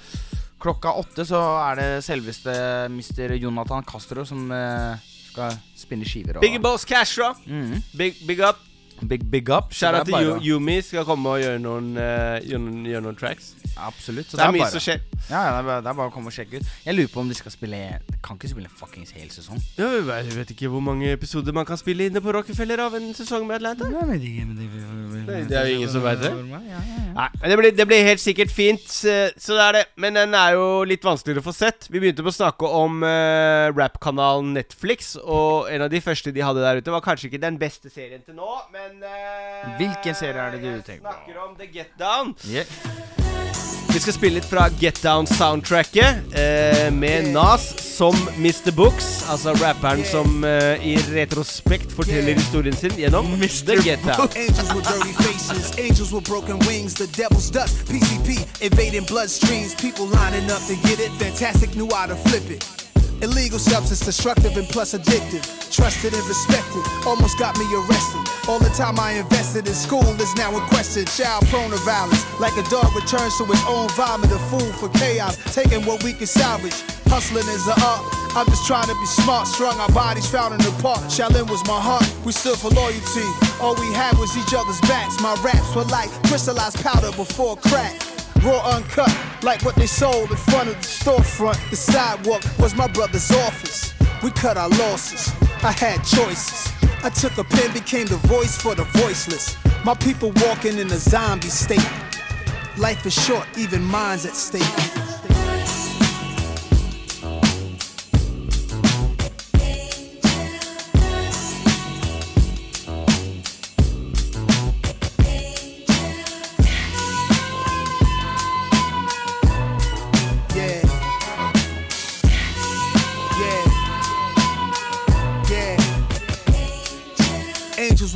klokka åtte så er det selveste Mr. Jonathan Castro som eh, skal spinne skiver. Og, Big Boss Castro. Mm. Big, big up. Big, big up. Shout det out til Yumi. Skal komme og gjøre noen, uh, gjøre noen, gjøre noen tracks. Absolutt. Så Det er mye som skjer. Ja, ja, det, er bare, det er bare å komme og sjekke ut. Jeg lurer på om de skal spille Kan ikke spille fuckings hel sesong. Ja, jeg vet- ikke hvor mange episoder man kan spille inne på Rockefeller av en sesong med Atlanta. Men det, Nei, det er jo ingen som vet det. Ja, ja, ja. Nei, men det blir, det blir helt sikkert fint, eh, så det er det. Men den er jo litt vanskeligere å få sett. Vi begynte på å snakke om uh, rap-kanalen Netflix, og en av de første de hadde der ute, var kanskje ikke den beste serien til nå, men eh, Hvilken serie er det du tenker på? snakker om The Get Down. Yeah. Vi skal spille litt fra Get Down-soundtracket eh, med Nas som Mr. Books. Altså rapperen som eh, i retrospekt forteller historien sin gjennom The Get Down. Angels with dirty faces, angels with broken wings, the devil's dust, PCP, invading bloodstreams, people lining up to get it, fantastic, knew how to flip it. Illegal substance, destructive and plus addictive. Trusted and respected, almost got me arrested. All the time I invested in school is now in question. Child prone to violence, like a dog returns to his own vomit, a fool for chaos, taking what we can salvage. Hustling is a art. I'm just trying to be smart, strung our bodies found in the park. Shaolin was my heart, we stood for loyalty. All we had was each other's backs. My raps were like crystallized powder before crack. Raw uncut, like what they sold in front of the storefront. The sidewalk was my brother's office. We cut our losses. I had choices. I took a pen, became the voice for the voiceless. My people walking in a zombie state. Life is short, even mine's at stake.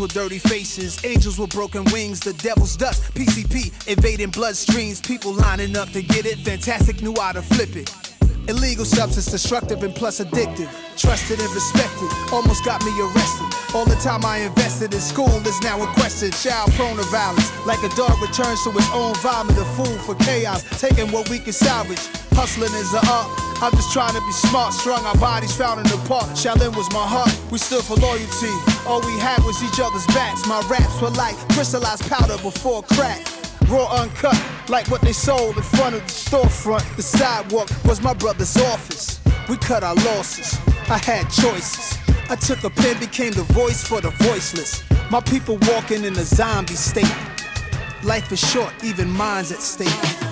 With dirty faces, angels with broken wings, the devil's dust, PCP, invading bloodstreams, people lining up to get it, fantastic, knew how to flip it. Illegal substance, destructive and plus addictive. Trusted and respected, almost got me arrested. All the time I invested in school is now in question. Child prone to violence, like a dog returns to his own vomit, a fool for chaos, taking what we can salvage. Hustling is an art. I'm just trying to be smart, strung our bodies found in the park. Shaolin was my heart, we stood for loyalty. All we had was each other's backs. My raps were like crystallized powder before crack. Raw uncut, like what they sold in front of the storefront. The sidewalk was my brother's office. We cut our losses. I had choices. I took a pen, became the voice for the voiceless. My people walking in a zombie state. Life is short, even mine's at stake.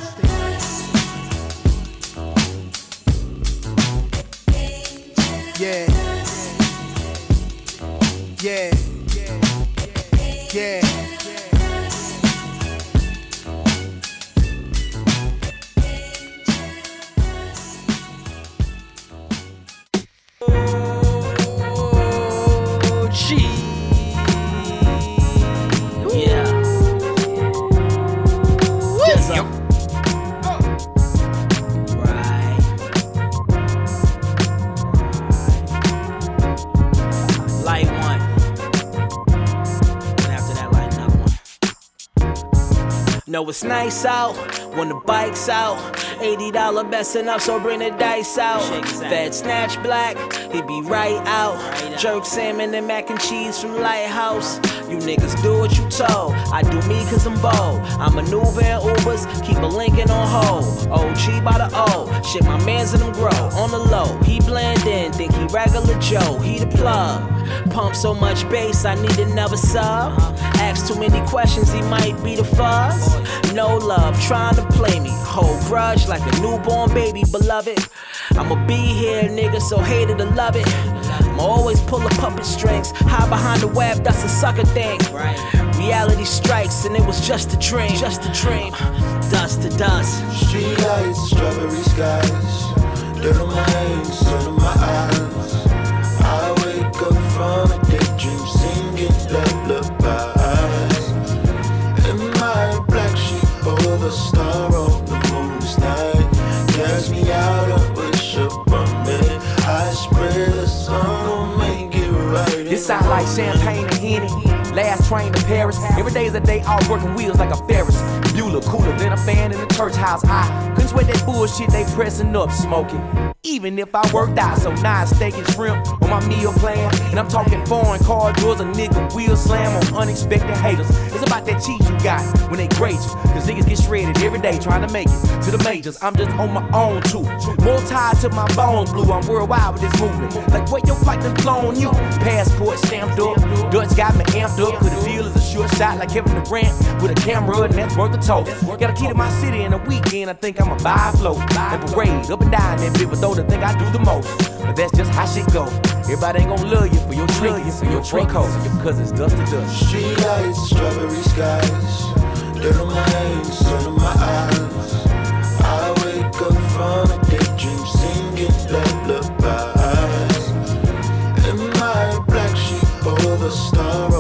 Yeah. Yeah. Yeah. No, it's nice out when the bike's out $80 best enough, so bring the dice out. Fed snatch black, he be right out. Jerk salmon and mac and cheese from Lighthouse. You niggas do what you told. I do me cause I'm bold. I maneuver in Ubers, keep a Lincoln on hold. OG by the O. Shit, my mans and them grow. On the low, he blend in, think he regular Joe. He the plug. Pump so much bass, I need another sub. Ask too many questions, he might be the fuzz. No love, trying to play me. Hold grudge like a newborn baby, beloved. I'ma be here, nigga, so hate it or love it. I'ma always pull the puppet strings. Hide behind the web, that's a sucker thing. Reality strikes, and it was just a dream. Just a dream. Dust to dust. Street lights, strawberry skies. Dirt on my hands, sun in my eyes. Sound like champagne and Henny. Last train to Paris. Every day is a day off working wheels like a Ferris. Bueller cooler than a fan in the church house. I couldn't sweat that bullshit they pressing up smoking. Even if I worked out, so now steak and shrimp on my meal plan. And I'm talking foreign car doors, a nigga wheel slam on unexpected haters. It's about that cheese you got when they grade you. Cause niggas get shredded every day trying to make it to the majors. I'm just on my own too. More tied to my bones blue. I'm worldwide with this movement. Like where your flight done flown you. Passport stamped up. Dutch got me amped up. Could the feel is a sure shot like Kevin Durant with a camera and that's worth a toast. Got a key to my city in a weekend. I think I'ma buy a float and parade up and down that but though the thing I do the most. But that's just how shit go. Everybody ain't gonna love you for your trinkets, for your trinkos, cause it's dust to dust. Street lights, strawberry skies. Dirt on my hands, sun on my eyes. I wake up from a daydream singing lullabies. In my black sheep, oh, the star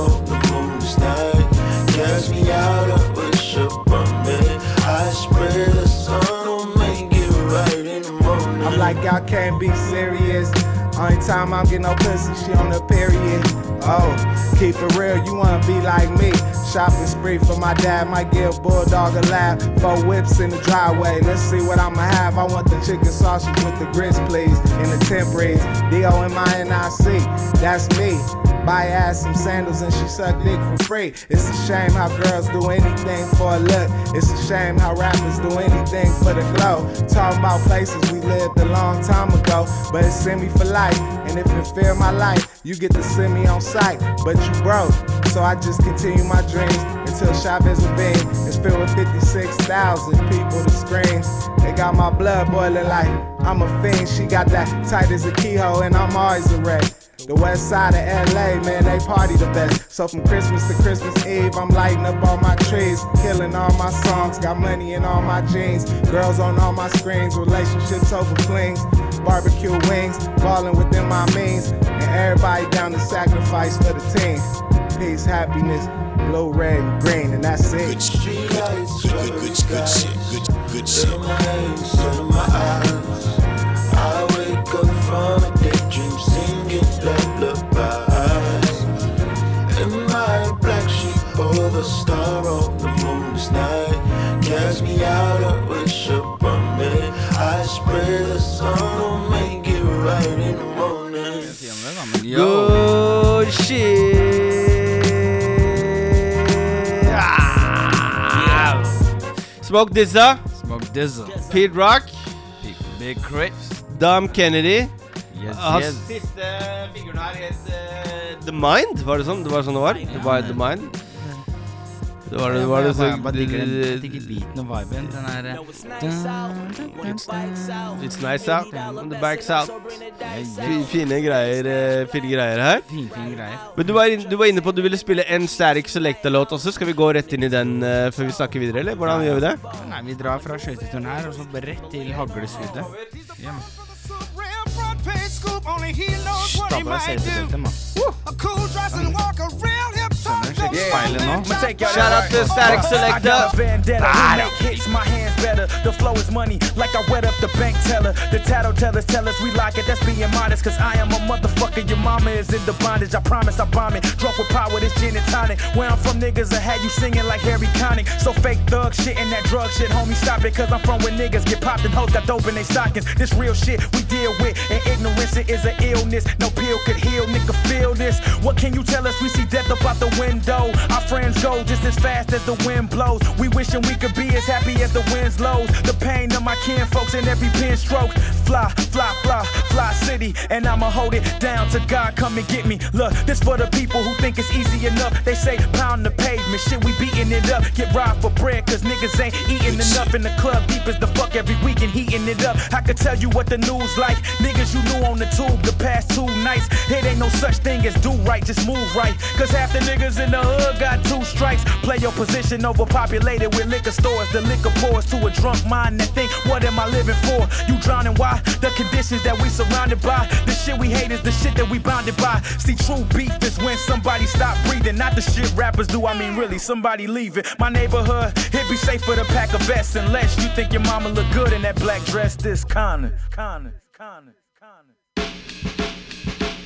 like, y'all can't be serious. Only time I'm getting no pussy, she on the period. Oh, keep it real, you wanna be like me. Shopping spree for my dad, might give Bulldog a laugh. Four whips in the driveway, let's see what I'ma have. I want the chicken sausage with the grits, please. In the temperies, D.O. in my NIC, that's me. Buy ass some sandals and she suck dick for free. It's a shame how girls do anything for a look. It's a shame how rappers do anything for the glow. Talking about places we lived a long time ago, but it's send me for life. And if it fear my life, you get to send me on sight. But you broke, so I just continue my dreams until Chavez Ravine is filled with 56,000 people to scream. They got my blood boiling like I'm a fiend. She got that tight as a keyhole, and I'm always a wreck. The west side of LA, man, they party the best. So from Christmas to Christmas Eve, I'm lighting up all my trees, killing all my songs, got money in all my jeans, girls on all my screens, relationships over flings, barbecue wings, falling within my means, and everybody down to sacrifice for the team. Peace, happiness, blue, red, and green, and that's it. Good street lights, good, good, good, good shit, good, good shit. Lullabies. In my black sheep, oh, the star on the moon's night. Cast me out and wish upon me. I spray the sun on make it right in the morning. Good shit. Ah. Smoke Dizza. Smoke Dizza. Pete Rock. Big Crit. Dom Kennedy. Yes, Hans yes. siste figuren her het uh, The Mind. Var det sånn? Det var sånn det var? Ja, var The Mind. Det var det, det, var det så, Jeg bare digger beaten og viben. Den er eh, It's nice out. and the backs out. Fine greier, eh, fine greier her. Fin, fin greier. Men du var, du var inne på at du ville spille en Static Selecta-låt også. Skal vi gå rett inn i den uh, før vi snakker videre, eller? Hvordan gjør vi det? Nei, Vi drar fra skøyteturen her og så rett til hagleskuddet. Ja. Scoop, only he knows what he might do. A cool dress and walk a real hip hop. Speilet nå. Shout out to Static I got a Selecta. vendetta. Ah, We make hits, my hands better. The flow is money, like I wet up the bank teller. The tattle tellers tell us we like it. That's being modest, cause I am a motherfucker. Your mama is in the bondage. I promise I bomb it. Drunk with power, this gin and tonic. Where I'm from, niggas, I had you singing like Harry Connick. So fake thug shit and that drug shit, homie, stop it. Cause I'm from where niggas get popped and hoes got dope in they stockings. This real shit we deal with, and ignorance it is an illness. No pill could heal, nigga, feel this. What can you tell us? We see death up out the window. Our friends go just as fast as the wind blows. We wishing we could be as happy as the winds lows. The pain of my kin folks in every pen stroke. Fly, fly, fly, fly city, and I'ma hold it down to God come and get me. Look, this for the people who think it's easy enough. They say pound the pavement, shit, we beating it up. Get robbed for bread, cause niggas ain't eating enough in the club. Deep as the fuck every weekend, heating it up. I could tell you what the news like. Niggas you knew on the tube the past two nights. It ain't no such thing as do right, just move right. Cause half the niggas in the hood got two strikes. Play your position overpopulated with liquor stores. The liquor pours to a drunk mind that think, what am I living for? You drowning, why? The conditions that we surrounded by. The shit we hate is the shit that we bounded by. See, true beef is when somebody stop breathing. Not the shit rappers do, I mean really, somebody leave it. My neighborhood, it be safer to pack a vest unless you think your mama look good in that black dress. This kinda, kinda, kinda.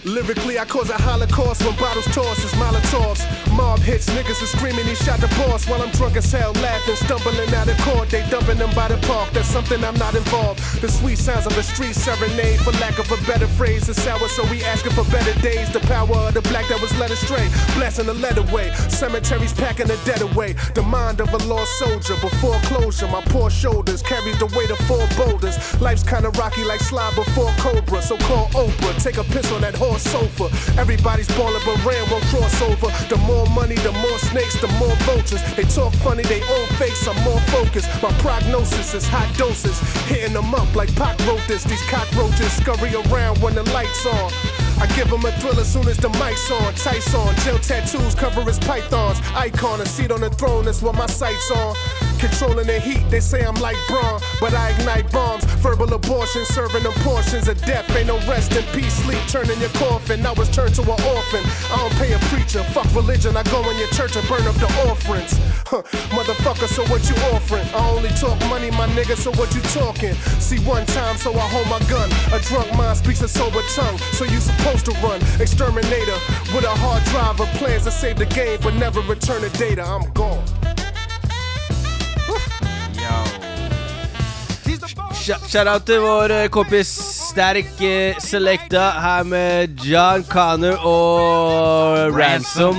Lyrically, I cause a holocaust when bottles tosses, molotovs. Mob hits, niggas are screaming, he shot the boss. While I'm drunk as hell, laughing, stumbling out of court. They dumping them by the park, that's something I'm not involved. The sweet sounds of a street serenade, for lack of a better phrase, is sour, so we asking for better days. The power of the black that was led astray, blessing the lead away. Cemeteries packing the dead away. The mind of a lost soldier before closure. My poor shoulders carries the weight of four boulders. Life's kinda rocky like slide before Cobra, so call Oprah. Take a piss on that horse sofa. Everybody's balling, but Ram won't cross over. The more money, the more snakes, the more vultures. They talk funny, they all fakes. I'm more focused. My prognosis is hot doses, hitting them up like Pac this. These cockroaches scurry around when the lights on. I give him a thrill as soon as the mic's on. Tights on, gel tattoos cover his pythons. Icon, a seat on the throne, that's what my sights on. Controlling the heat, they say I'm like Braun, but I ignite bombs. Verbal abortion, serving them portions of death. Ain't no rest in peace, sleep, turning your coffin. I was turned to an orphan. I don't pay a preacher, fuck religion. I go in your church and burn up the offerings. Huh, motherfucker, so what you offering? I only talk money, my nigga, so what you talking? See one time, so I hold my gun. A drunk mind speaks a sober tongue, so you supposed to run. Exterminator with a hard driver, plans to save the game, but never return the data. I'm gone. Sh- Shout-out til vår eh, kompis Static eh, Selecta her med John Connor og Ransom.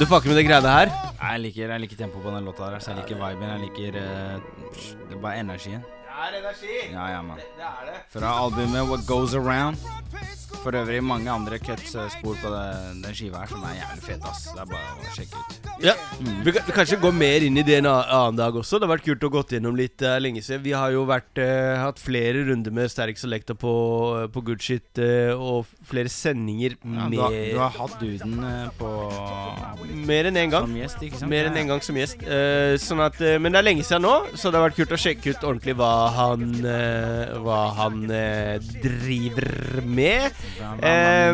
Du fucker med de greiene her? Jeg liker, jeg liker tempoet på den låta her. Jeg liker viben. Jeg liker uh, Det er bare energien. Det er energi. Ja, ja, man. Det er det. Fra albumet What Goes Around. For øvrig mange andre cuts-spor på det, den skiva her som er jævlig fet, ass. Det er bare å sjekke ut. Ja, vi kan vi kanskje gå mer inn i det en annen dag også. Det har vært kult å gått gjennom litt uh, lenge siden. Vi har jo vært, uh, hatt flere runder med Sterk Selecta på, uh, på Good Shit uh, og flere sendinger Ja, med du, har, du har hatt duden på Mer enn én gang. Som gjest, ikke sant? Mer enn én gang som gjest. Eh, sånn at, men det er lenge siden nå, så det har vært kult å sjekke ut ordentlig hva han eh, Hva han eh, driver med. Eh,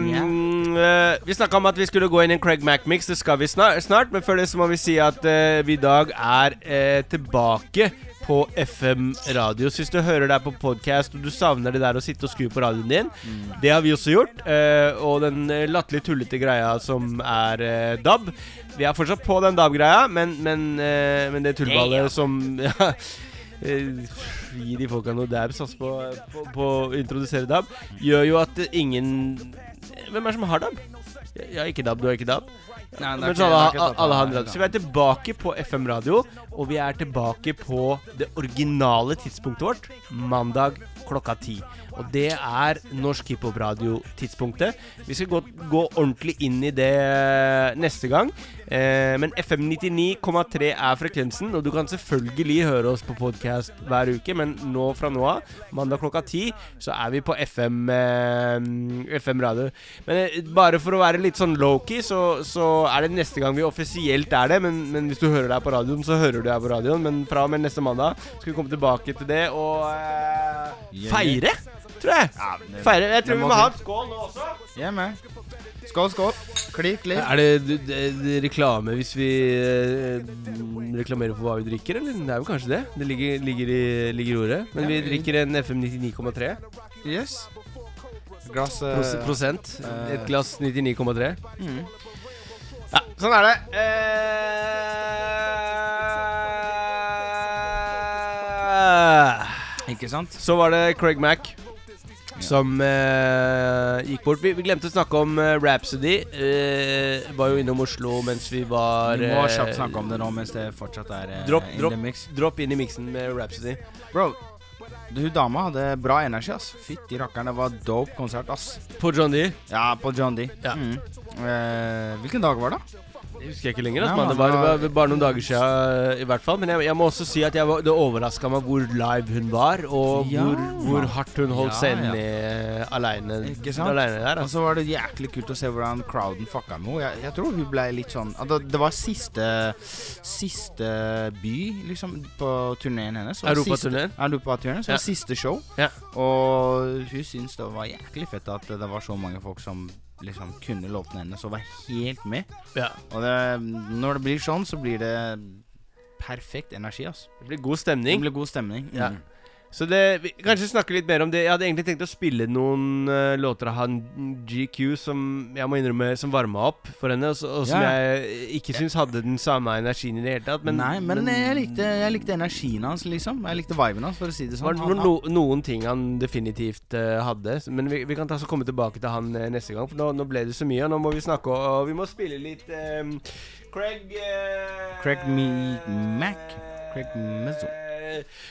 vi snakka om at vi skulle gå inn i en Craig Mac-mix. Det skal vi snart, snart, men før det så må vi si at vi i dag er tilbake på FM radio. Så hvis du hører deg på podkast og du savner det der å sitte og skru på radioen din, det har vi også gjort. Uh, og den latterlig tullete greia som er uh, DAB. Vi er fortsatt på den DAB-greia, men, men, uh, men det tullballet som ja, eh, Gi de folka noe dabs altså, på, på, på å introdusere DAB, gjør jo at ingen Hvem er det som har DAB? Jeg har ikke DAB, du har ikke DAB. Nei, Men ikke- så alle, ikke tatt alle har DAB. Så vi er tilbake på FM radio, og vi er tilbake på det originale tidspunktet vårt, mandag klokka ti. Og det er Norsk hiphop-radio-tidspunktet. Vi skal gå, gå ordentlig inn i det neste gang. Eh, men FM 99,3 er frekvensen, og du kan selvfølgelig høre oss på podkast hver uke. Men nå fra nå av, mandag klokka ti, så er vi på FM, eh, FM radio. Men eh, bare for å være litt sånn low-key, så, så er det neste gang vi offisielt er det. Men, men hvis du hører deg på radioen, så hører du deg på radioen. Men fra og med neste mandag skal vi komme tilbake til det og eh. Feire. tror jeg. det- Feire, Jeg tror vi må ha en skål nå også. Jeg er med. Skål, skål. Klikk, klikk. Er det, det, det reklame hvis vi eh, reklamerer for hva vi drikker, eller? Det er jo kanskje det. Det ligger, ligger, i, ligger i ordet. Men vi drikker en FM 99,3. Yes. Glass eh, Pros prosent. eh, Et glass 99,3. Mm. Ja, sånn er det. Eh, Ikke sant? Så var det Craig Mack som eh, gikk bort. Vi, vi glemte å snakke om eh, Rhapsody. Eh, var jo innom Oslo mens vi var Vi må eh, kjapt snakke om det nå mens det fortsatt er eh, Dropp, in dropp, the mix. dropp inn i miksen med Rhapsody. Bro, hun dama hadde bra energi, ass. Fytti rakkeren, det var dope konsert, ass. På John D? Ja, på John D. Ja. Mm. Eh, hvilken dag var det? Det husker jeg ikke lenger. Altså, men det, var, var bare noen dager siden, i hvert fall. Men jeg, jeg må også si at jeg var, det overraska meg hvor live hun var, og Ja. hvor, hvor hardt hun holdt Ja, seg ja. aleine Ikke sant? Alene der. Og så var det jæklig kult å se hvordan crowden fucka med henne. Jeg, jeg tror hun ble litt sånn det, det var siste Siste by, liksom, på turneen hennes. Europaturneen? Europaturneen. Så Ja. var siste show. Ja. Og hun syntes det var jæklig fett at det var så mange folk som liksom kunne låtene hennes og var helt med. Ja. Og det, når det blir sånn, så blir det perfekt energi, altså. Det blir god stemning. Det blir god stemning. Ja. Så det, vi, kanskje snakke litt mer om det. Jeg hadde egentlig tenkt å spille noen uh, låter av han GQ som jeg må innrømme Som varma opp for henne, og, og som Ja. jeg ikke syns hadde den samme energien i det hele tatt. Men, Nei, men, jeg, likte, jeg likte energien hans, liksom. Jeg likte viben hans, for å si det Det var sånn. no, no, noen ting han definitivt uh, hadde. Men vi, vi kan ta så komme tilbake til han uh, neste gang, for nå, nå ble det så mye. Og nå må vi snakke, og, og vi må spille litt Craig Craig Me Mac. Craig Mezzo.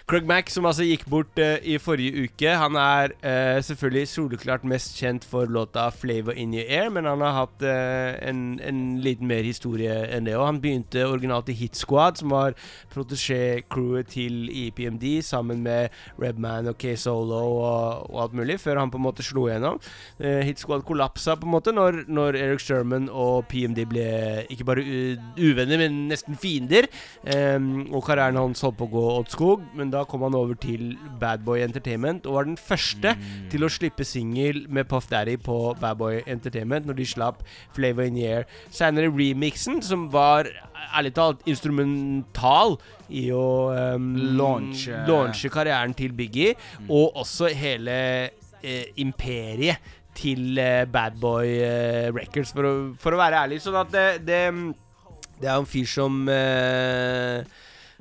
Craig Mack, som altså gikk bort uh, i forrige uke. Han er uh, selvfølgelig soleklart mest kjent for låta 'Flavor In Your Air', men han har hatt uh, en, en liten mer historie enn det. Og han begynte originalt i Hit Squad, som var protégé-crewet til EPMD, sammen med Redman og K-Solo og, og alt mulig, før han på en måte slo igjennom. Eh, Hit Squad kollapsa på en måte når, når Eric Sherman og PMD ble ikke bare uvenner, men nesten fiender. um, og karrieren hans holdt på å gå åt skog, men da kom han over til Bad Boy Entertainment og var den første til å slippe singel med Puff Daddy på Bad Boy Entertainment når de slapp Flavor in the Air. Seinere remixen, som var ærlig talt instrumental i å um, Launche- launche karrieren til Biggie, og også hele eh, imperiet til eh, Bad Boy eh, Records, for å, for å være ærlig. Sånn at det, det, det er en fyr som eh,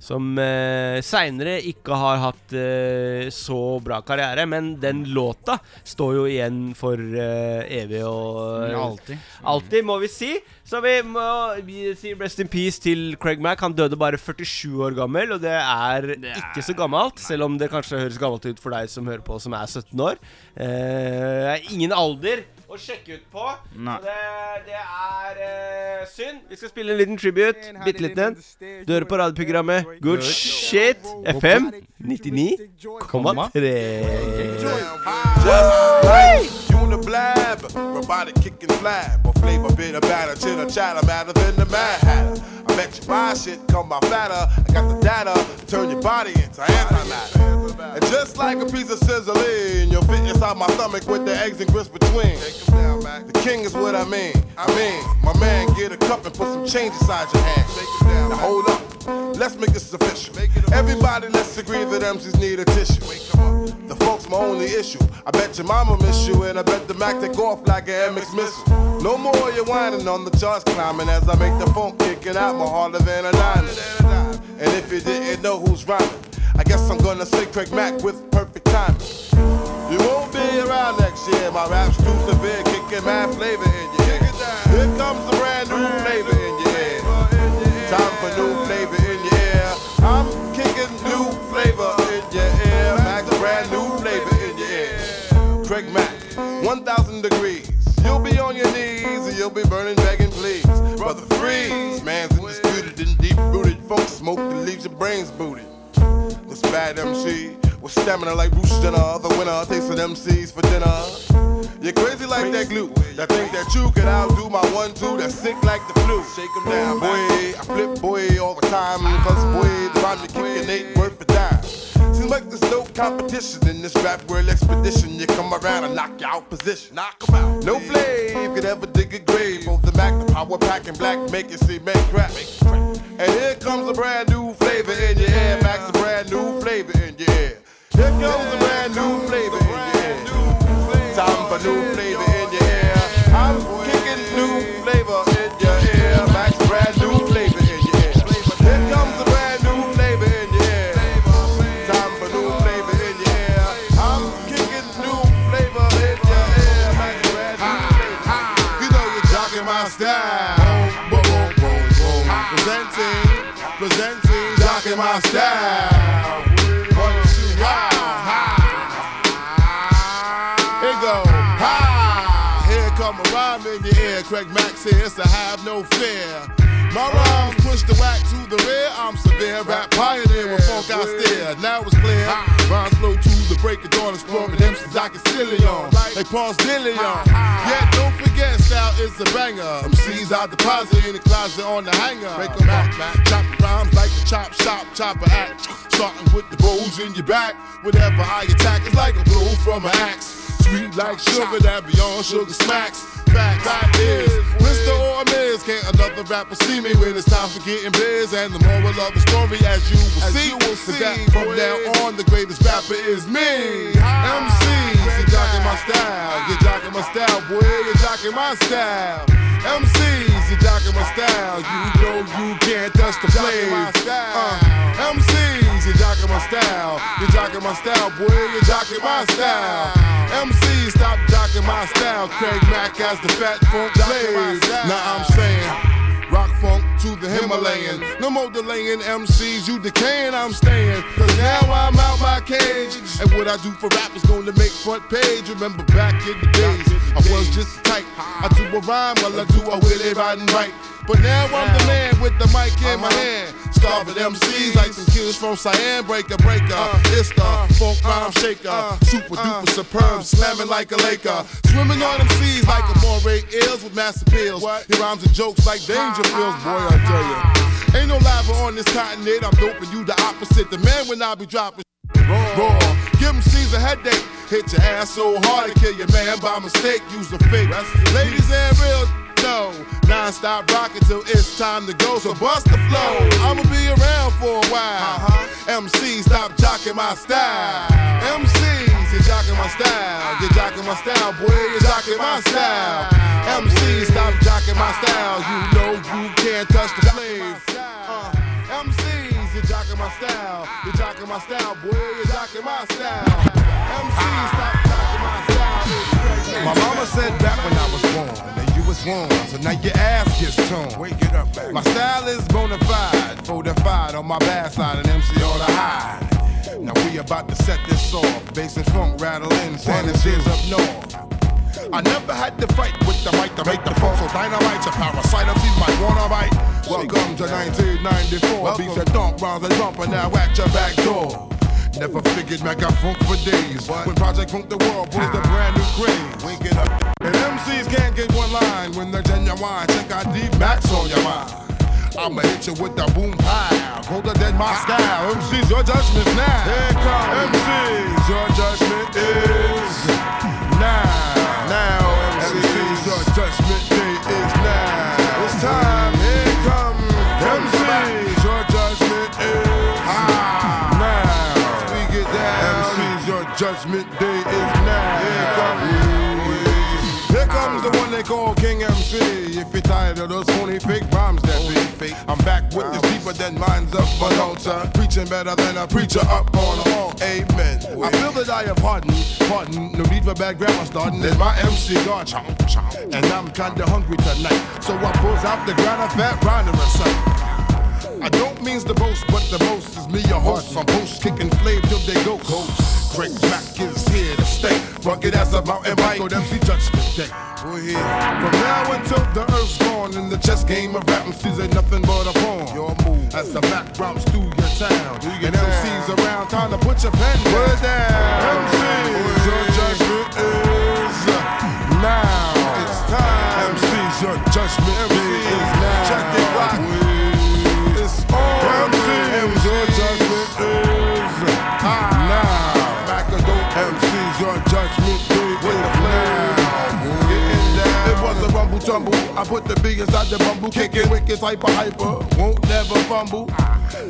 som eh, seinere ikke har hatt eh, så bra karriere, men den låta står jo igjen for eh, evig og eh, Alltid. Alltid, må vi si. Så vi må vi si rest in peace til Craig Mack. Han døde bare 47 år gammel, og det er, ikke så gammelt. Selv om det kanskje høres gammelt ut for deg som hører på, som er 17 år. Eh, ingen alder å sjekke ut på. Nei. Det, det er uh, synd. Vi skal spille en liten tribute. Bitte liten. Du hører på radioprogrammet Good Shit FM 99,3. Blab, robotic kick and flab, or flavor bit of batter, chitter chatter, matter than the Mad Hatter. I bet you buy shit, come by fatter. I got the data to turn your body into antimatter. And just like a piece of sizzling, you'll fit inside my stomach with the eggs and grits between. The king is what I mean. I mean, my man, get a cup and put some change inside your hand. Now hold up, let's make this official. Everybody, let's agree that MCs need a tissue. The folks my only issue. I bet your mama miss you, and I bet the Mac take off like an MX missile. No more you whining on the charts climbing as I make the phone kicking out more harder than a diamond. And if you didn't know who's rhyming, I guess I'm gonna say Craig Mack with perfect timing. You won't be around next year. My rap's too severe, kicking mad flavor in your ear. Here comes the brand new flavor in your ear. Time for new flavor in your ear. I'm kicking new flavor in your ear. Max brand new flavor in your ear. Craig Mack, 1,000 degrees. You'll be on your knees and you'll be burning, begging, please. Brother Freeze, man's undisputed and deep rooted. Folks smoke that leaves your brains booted. This bad MC with stamina like Bruce Jenner, the winner takes an MCs for dinner. You're crazy like that glue. That think that you can outdo my one two. That's sick like the flu. Shake 'em down, boy. I flip boy all the time. Cause boy, the rhyme you kicking ain't worth a dime. Make this no competition in this rap world expedition. You come around and knock you out position. Knock 'em out. No flame could ever dig a grave. On the Mac, the power pack and black, make it see, make crack. And here comes a brand new flavor in your air. Max, a brand new flavor in your ear. Here comes a brand new flavor in your ear. Time for new my style. One, two, ha, ha. Here go, ha. Here come a rhyme in your ear. Craig Max here, so have no fear. My rhymes push the whack to the rear. I'm severe, rap pioneer with funk I steer. Now it's clear. Rhymes flow to the break of dawn, exploring them since I can still on. Like Paul's Dillion. Yeah, don't forget, style is a banger. MCs I deposit in the closet on the hanger. Break 'em out, back, chop rhymes like a chop shop, chopper act. Starting with the bows in your back. Whatever I attack is like a blow from an axe. Sweet like sugar that beyond sugar smacks. Fact, fact is, Mr. or Miz, can't another rapper see me when it's time for getting biz? And the moral of the story, as you will As see, you will see, that from boy. now on, the greatest rapper is me. MCs, you're jocking my style, you're jocking my style, boy, you're jocking my style. MCs, you're jocking my style, you know you can't touch the flame. Uh, MCs, you're jocking my style, you're jocking my style, boy, you're jocking my style. MCs, stop jocking my style, Craig Mack as the fat funk slave. Now I'm saying. Rock funk to the Himalayan. No more delaying MCs, you decaying, I'm staying. Cause now I'm out my cage. And what I do for rap is gonna make front page. Remember back in the days, I was just tight. I do a rhyme while I do a willy riding right. But now I'm the man with the mic in my uh-huh. hand. Starving MCs like some kids from Cyan, breaker, breaker. Uh-huh. It's the uh-huh. funk rhyme shaker. Super duper superb, slamming like a Laker. Swimming on them seas like a moray eels with massive pills. He rhymes and jokes like danger feels, boy, Tell ya. Ain't no lava on this continent, I'm doping you the opposite. The man when I be dropping raw. Give MCs a headache. Hit your ass so hard to kill your man by mistake. Use a fake. Ladies and real no. Non-stop rocking till it's time to go. So bust the flow. I'ma be around for a while. MC, stop jocking my style. MCs, you're jocking my style. You're jocking my style, boy. You're jocking my style. MC, stop jocking my style. You know you can't touch the flame. Uh, MCs, you're jocking my style. You're jocking my style, boy. You're jocking my style. MCs, stop jocking my style. My mama said that when I was born, that you was warm, so now your ass gets torn. Wake it up, baby. My style is bona fide, fortified on my bad side, and MC on the high. Now we about to set this off, bass and funk rattling, Sanders up north. I never had to fight with the mic to make the phone so dynamite. A parasite MCs might wanna bite. Welcome to 1994. Beats that dump rounds and jump and now at your back door. Never figured Mac got funk for days. When Project Funk the World brings the brand new craze. Wink it up. And MCs can't get one line when they're genuine. Check out D Max on your mind. I'ma hit you with the boom pow. Colder than my style. MCs, your judgment's now. Here comes. MCs, your judgment is now. Now, MCs, your judgment day is now. It's time. Here comes. MCs, your judgment is ah. now. We get down. MCs, your judgment day is now. Here comes. Here comes the one they call King MC. If you're tired of those phony fake rhymes that be I'm back with this deeper than minds up on altar. Preaching better than a preacher up on a wall. Amen. I feel that I have hardened, pardon. No need for bad grammar starting. There's my MC chomp. and I'm kinda hungry tonight. So I pulls out the ground of fat rhyme to recite. I don't means the boast, but the most is me, your host. From post kicking flame till they go ghost. Craig Mack is here to stay. Rugged as a mountain. Go MC Judgment Day. We're here. From now until the earth's gone. In the chess game of rap, MCs ain't nothing but a pawn. Your move. As the Mac drops through your town. Do your and MCs around, time to put your pen down. down. MCs, your judgment is now. It's time. MCs, your judgment is now. Check it, rock. Tumble. I put the B inside the bumble, kicking wicked hyper hyper. Won't never fumble.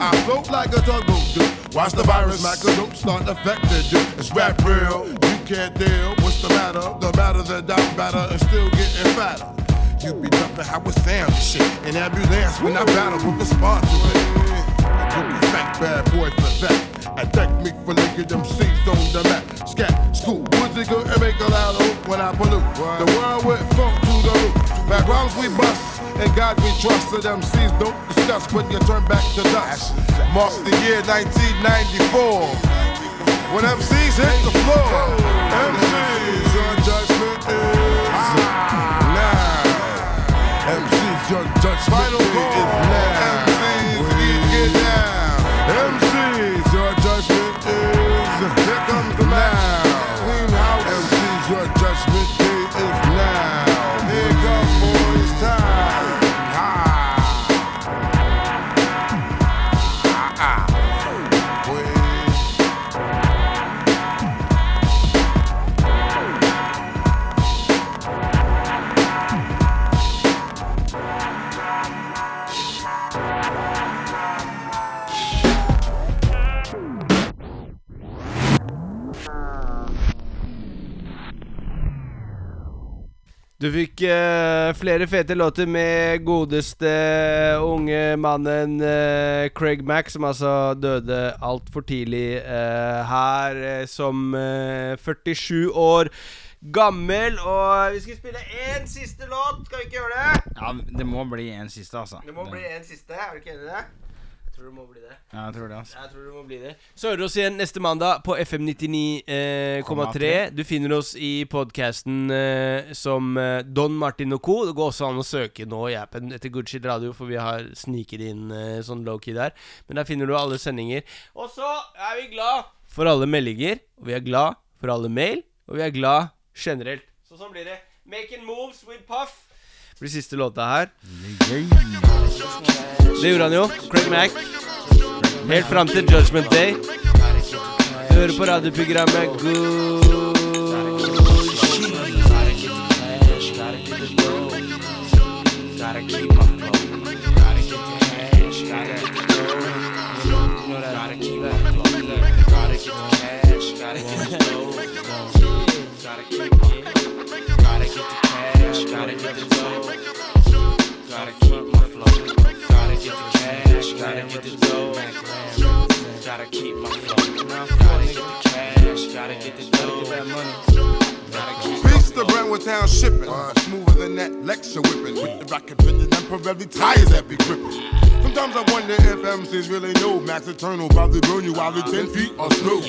I float like a tugboat, dude. Watch the virus, Mac, don't start affected. It's rap real, you can't deal. What's the matter? The matter that I'm better and still getting fatter. You be dumping how sound and shit. An ambulance when I battle with to it. You be fat bad boy for that. Attack me for nigga them C's on the map. Scat, school, Woodsy good and make a loud hoop when I pollute. The world went funk to the roof. Back rhymes we bust, and God we trust. So them C's don't discuss when you turn back to dust. Mark the year 1994. When MCs hit the floor, MCs your judgment is ah. now. MCs your judgment Final is fikk eh, flere fete låter med godeste unge mannen uh, Craig Mack, som altså døde altfor tidlig uh, her som eh, 47 år gammel. Og vi skal spille én siste låt. Skal vi ikke gjøre det? Ja, det må bli en siste, altså. Det må bli en siste. Er du ikke enig i det? Jeg tror det må bli det. Ja, jeg tror det, altså. Jeg tror det må bli det. Så hører du oss igjen neste mandag på FM 99,3. du finner oss i podkasten eh, som eh, Don Martin og co. Det går også an å søke nå i appen etter Goodshit Radio, for vi har sniket inn eh, sånn low-key der. Men der finner du alle sendinger. Og så er vi glad for alle meldinger, og vi er glad for alle mail, og vi er glad generelt. Så sånn blir det. Making moves with Puff blir siste låta her. Det gjorde han jo. Craig Mack. Helt fram til Judgment Day. Hører på radioprogrammet. Gotta get the cash. Gotta get the dough. Gotta keep my flow. Gotta get the cash, gotta get the dough. Gotta keep my flow. Gotta get the cash, gotta get the dough. Gotta keep Peace Brentwood Town shipping. Smoother than that lecture whipping. With the rocket and Pirelli tires that be gripping. Sometimes I wonder if MCs really know Max Eternal probably burn you while the 10 feet are slow.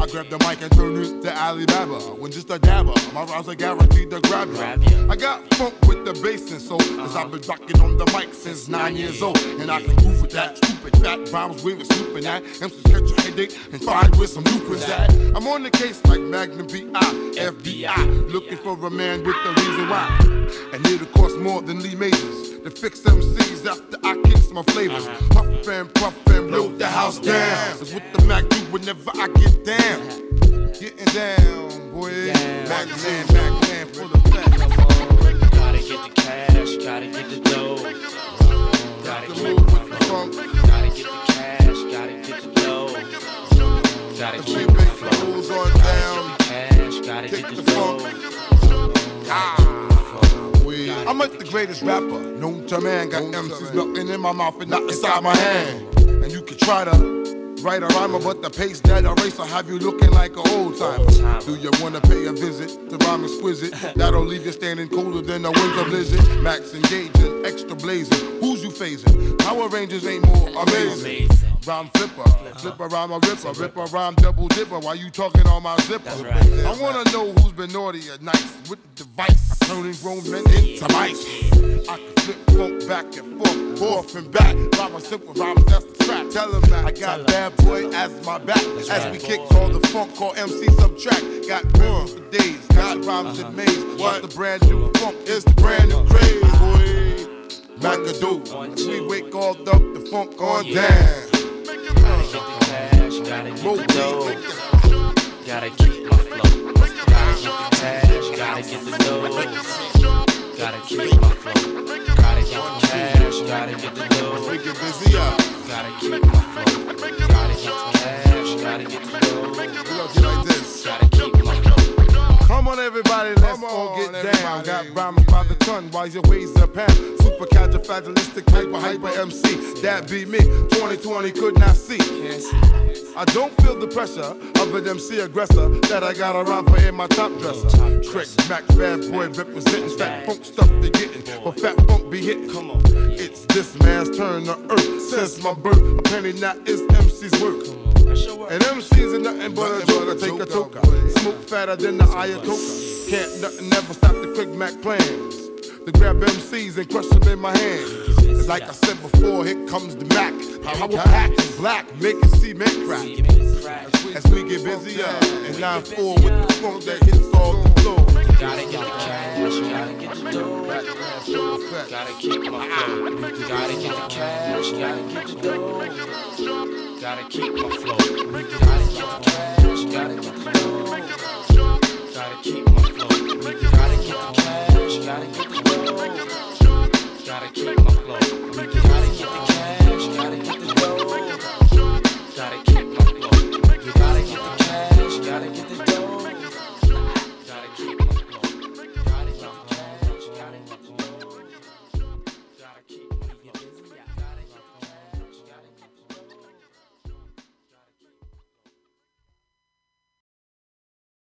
I grab the mic and turn it to Alibaba. When just a dabber, my rhymes are guaranteed to grab you. I got funk with the bass and soul. Cause I've been rocking on the mic since nine years old. And I can prove with that stupid fat rhymes we were snooping at. MCs catch a headache and find where some loopers at. I'm on the case like Magnum PI, FBI. Looking for a man with the reason why. And it'll cost more than Lee Majors to fix them MCs after I kick my flavors. Puff and puff and blow the house down. That's what the Mac do whenever I get down. Getting down, boy. Mac man, Mac man for the fact. Gotta get the cash, gotta get the dough. Gotta keep my flow. Gotta get the cash, gotta get the dough. Gotta keep my flow. on down. Cash, gotta get the dough. Ah. I'm like the greatest rapper known to man. Got MCs melting in my mouth and not inside my hand. And you can try to write a rhymer, but the pace that erase will have you looking like an old timer. Do you wanna pay a visit to rhyme exquisite? That'll leave you standing colder than a winter blizzard. Max engaging, extra blazing. Who's you phasing? Power Rangers ain't more amazing. Rhyme flipper, flipper rhyme a ripper, ripper rhyme double dipper. Why you talking on my zipper? I wanna know who's been naughty or nice with the device, turning grown men into mice. I can flip funk back and forth, forth and back. Rhyme a simple rhyme, that's the track. Tell them that I got bad boy as my back. As we kick all the funk, call MC subtract. Got rhymes for days, got rhymes in maze. What's the brand new funk? is the brand new craze, boy. McAdoo, we wake all up the funk oh, on down. Gotta get the cash, gotta get the dough. Gotta keep my flow. get the cash, gotta get the dough. Gotta keep my flow. Gotta get the cash, gotta get the dough. We get busy up. Gotta keep my flow. Gotta get the cash, gotta get the dough. We gonna like this. Gotta keep. Come on, everybody, let's all get down. Got rhymes by the ton, while your ways a pound. Super califragilistic, hyper, hyper MC. That be me. 2020 could not see. I don't feel the pressure of an MC aggressor that I got around for in my top dresser. Trick, Mac, bad boy representing fat funk stuff they getting. But fat funk be hitting. Come on. It's this man's turn to earth since my birth. A penny not is MC's worth. And MCs are nothing but a joker. Take a toker. Smoke fatter than the Ayatollah. Can't nothing never stop the quick Mac plans. To grab MCs and crush them in my hand. It's like I said before, here comes the Mac. Power pack in black, making cement crack. As we get busier, and 9-4 with the funk that hits all the floor. Gotta get the cash, gotta get the dough. Gotta keep my flow. Gotta get the cash, gotta get the dough. Gotta keep my flow. Gotta get the cash, gotta get the dough. Gotta keep my flow. Gotta get the cash, gotta get the dough. Gotta keep my flow. Gotta get the cash, gotta get the dough. Gotta keep my flow. Gotta get the cash, gotta get the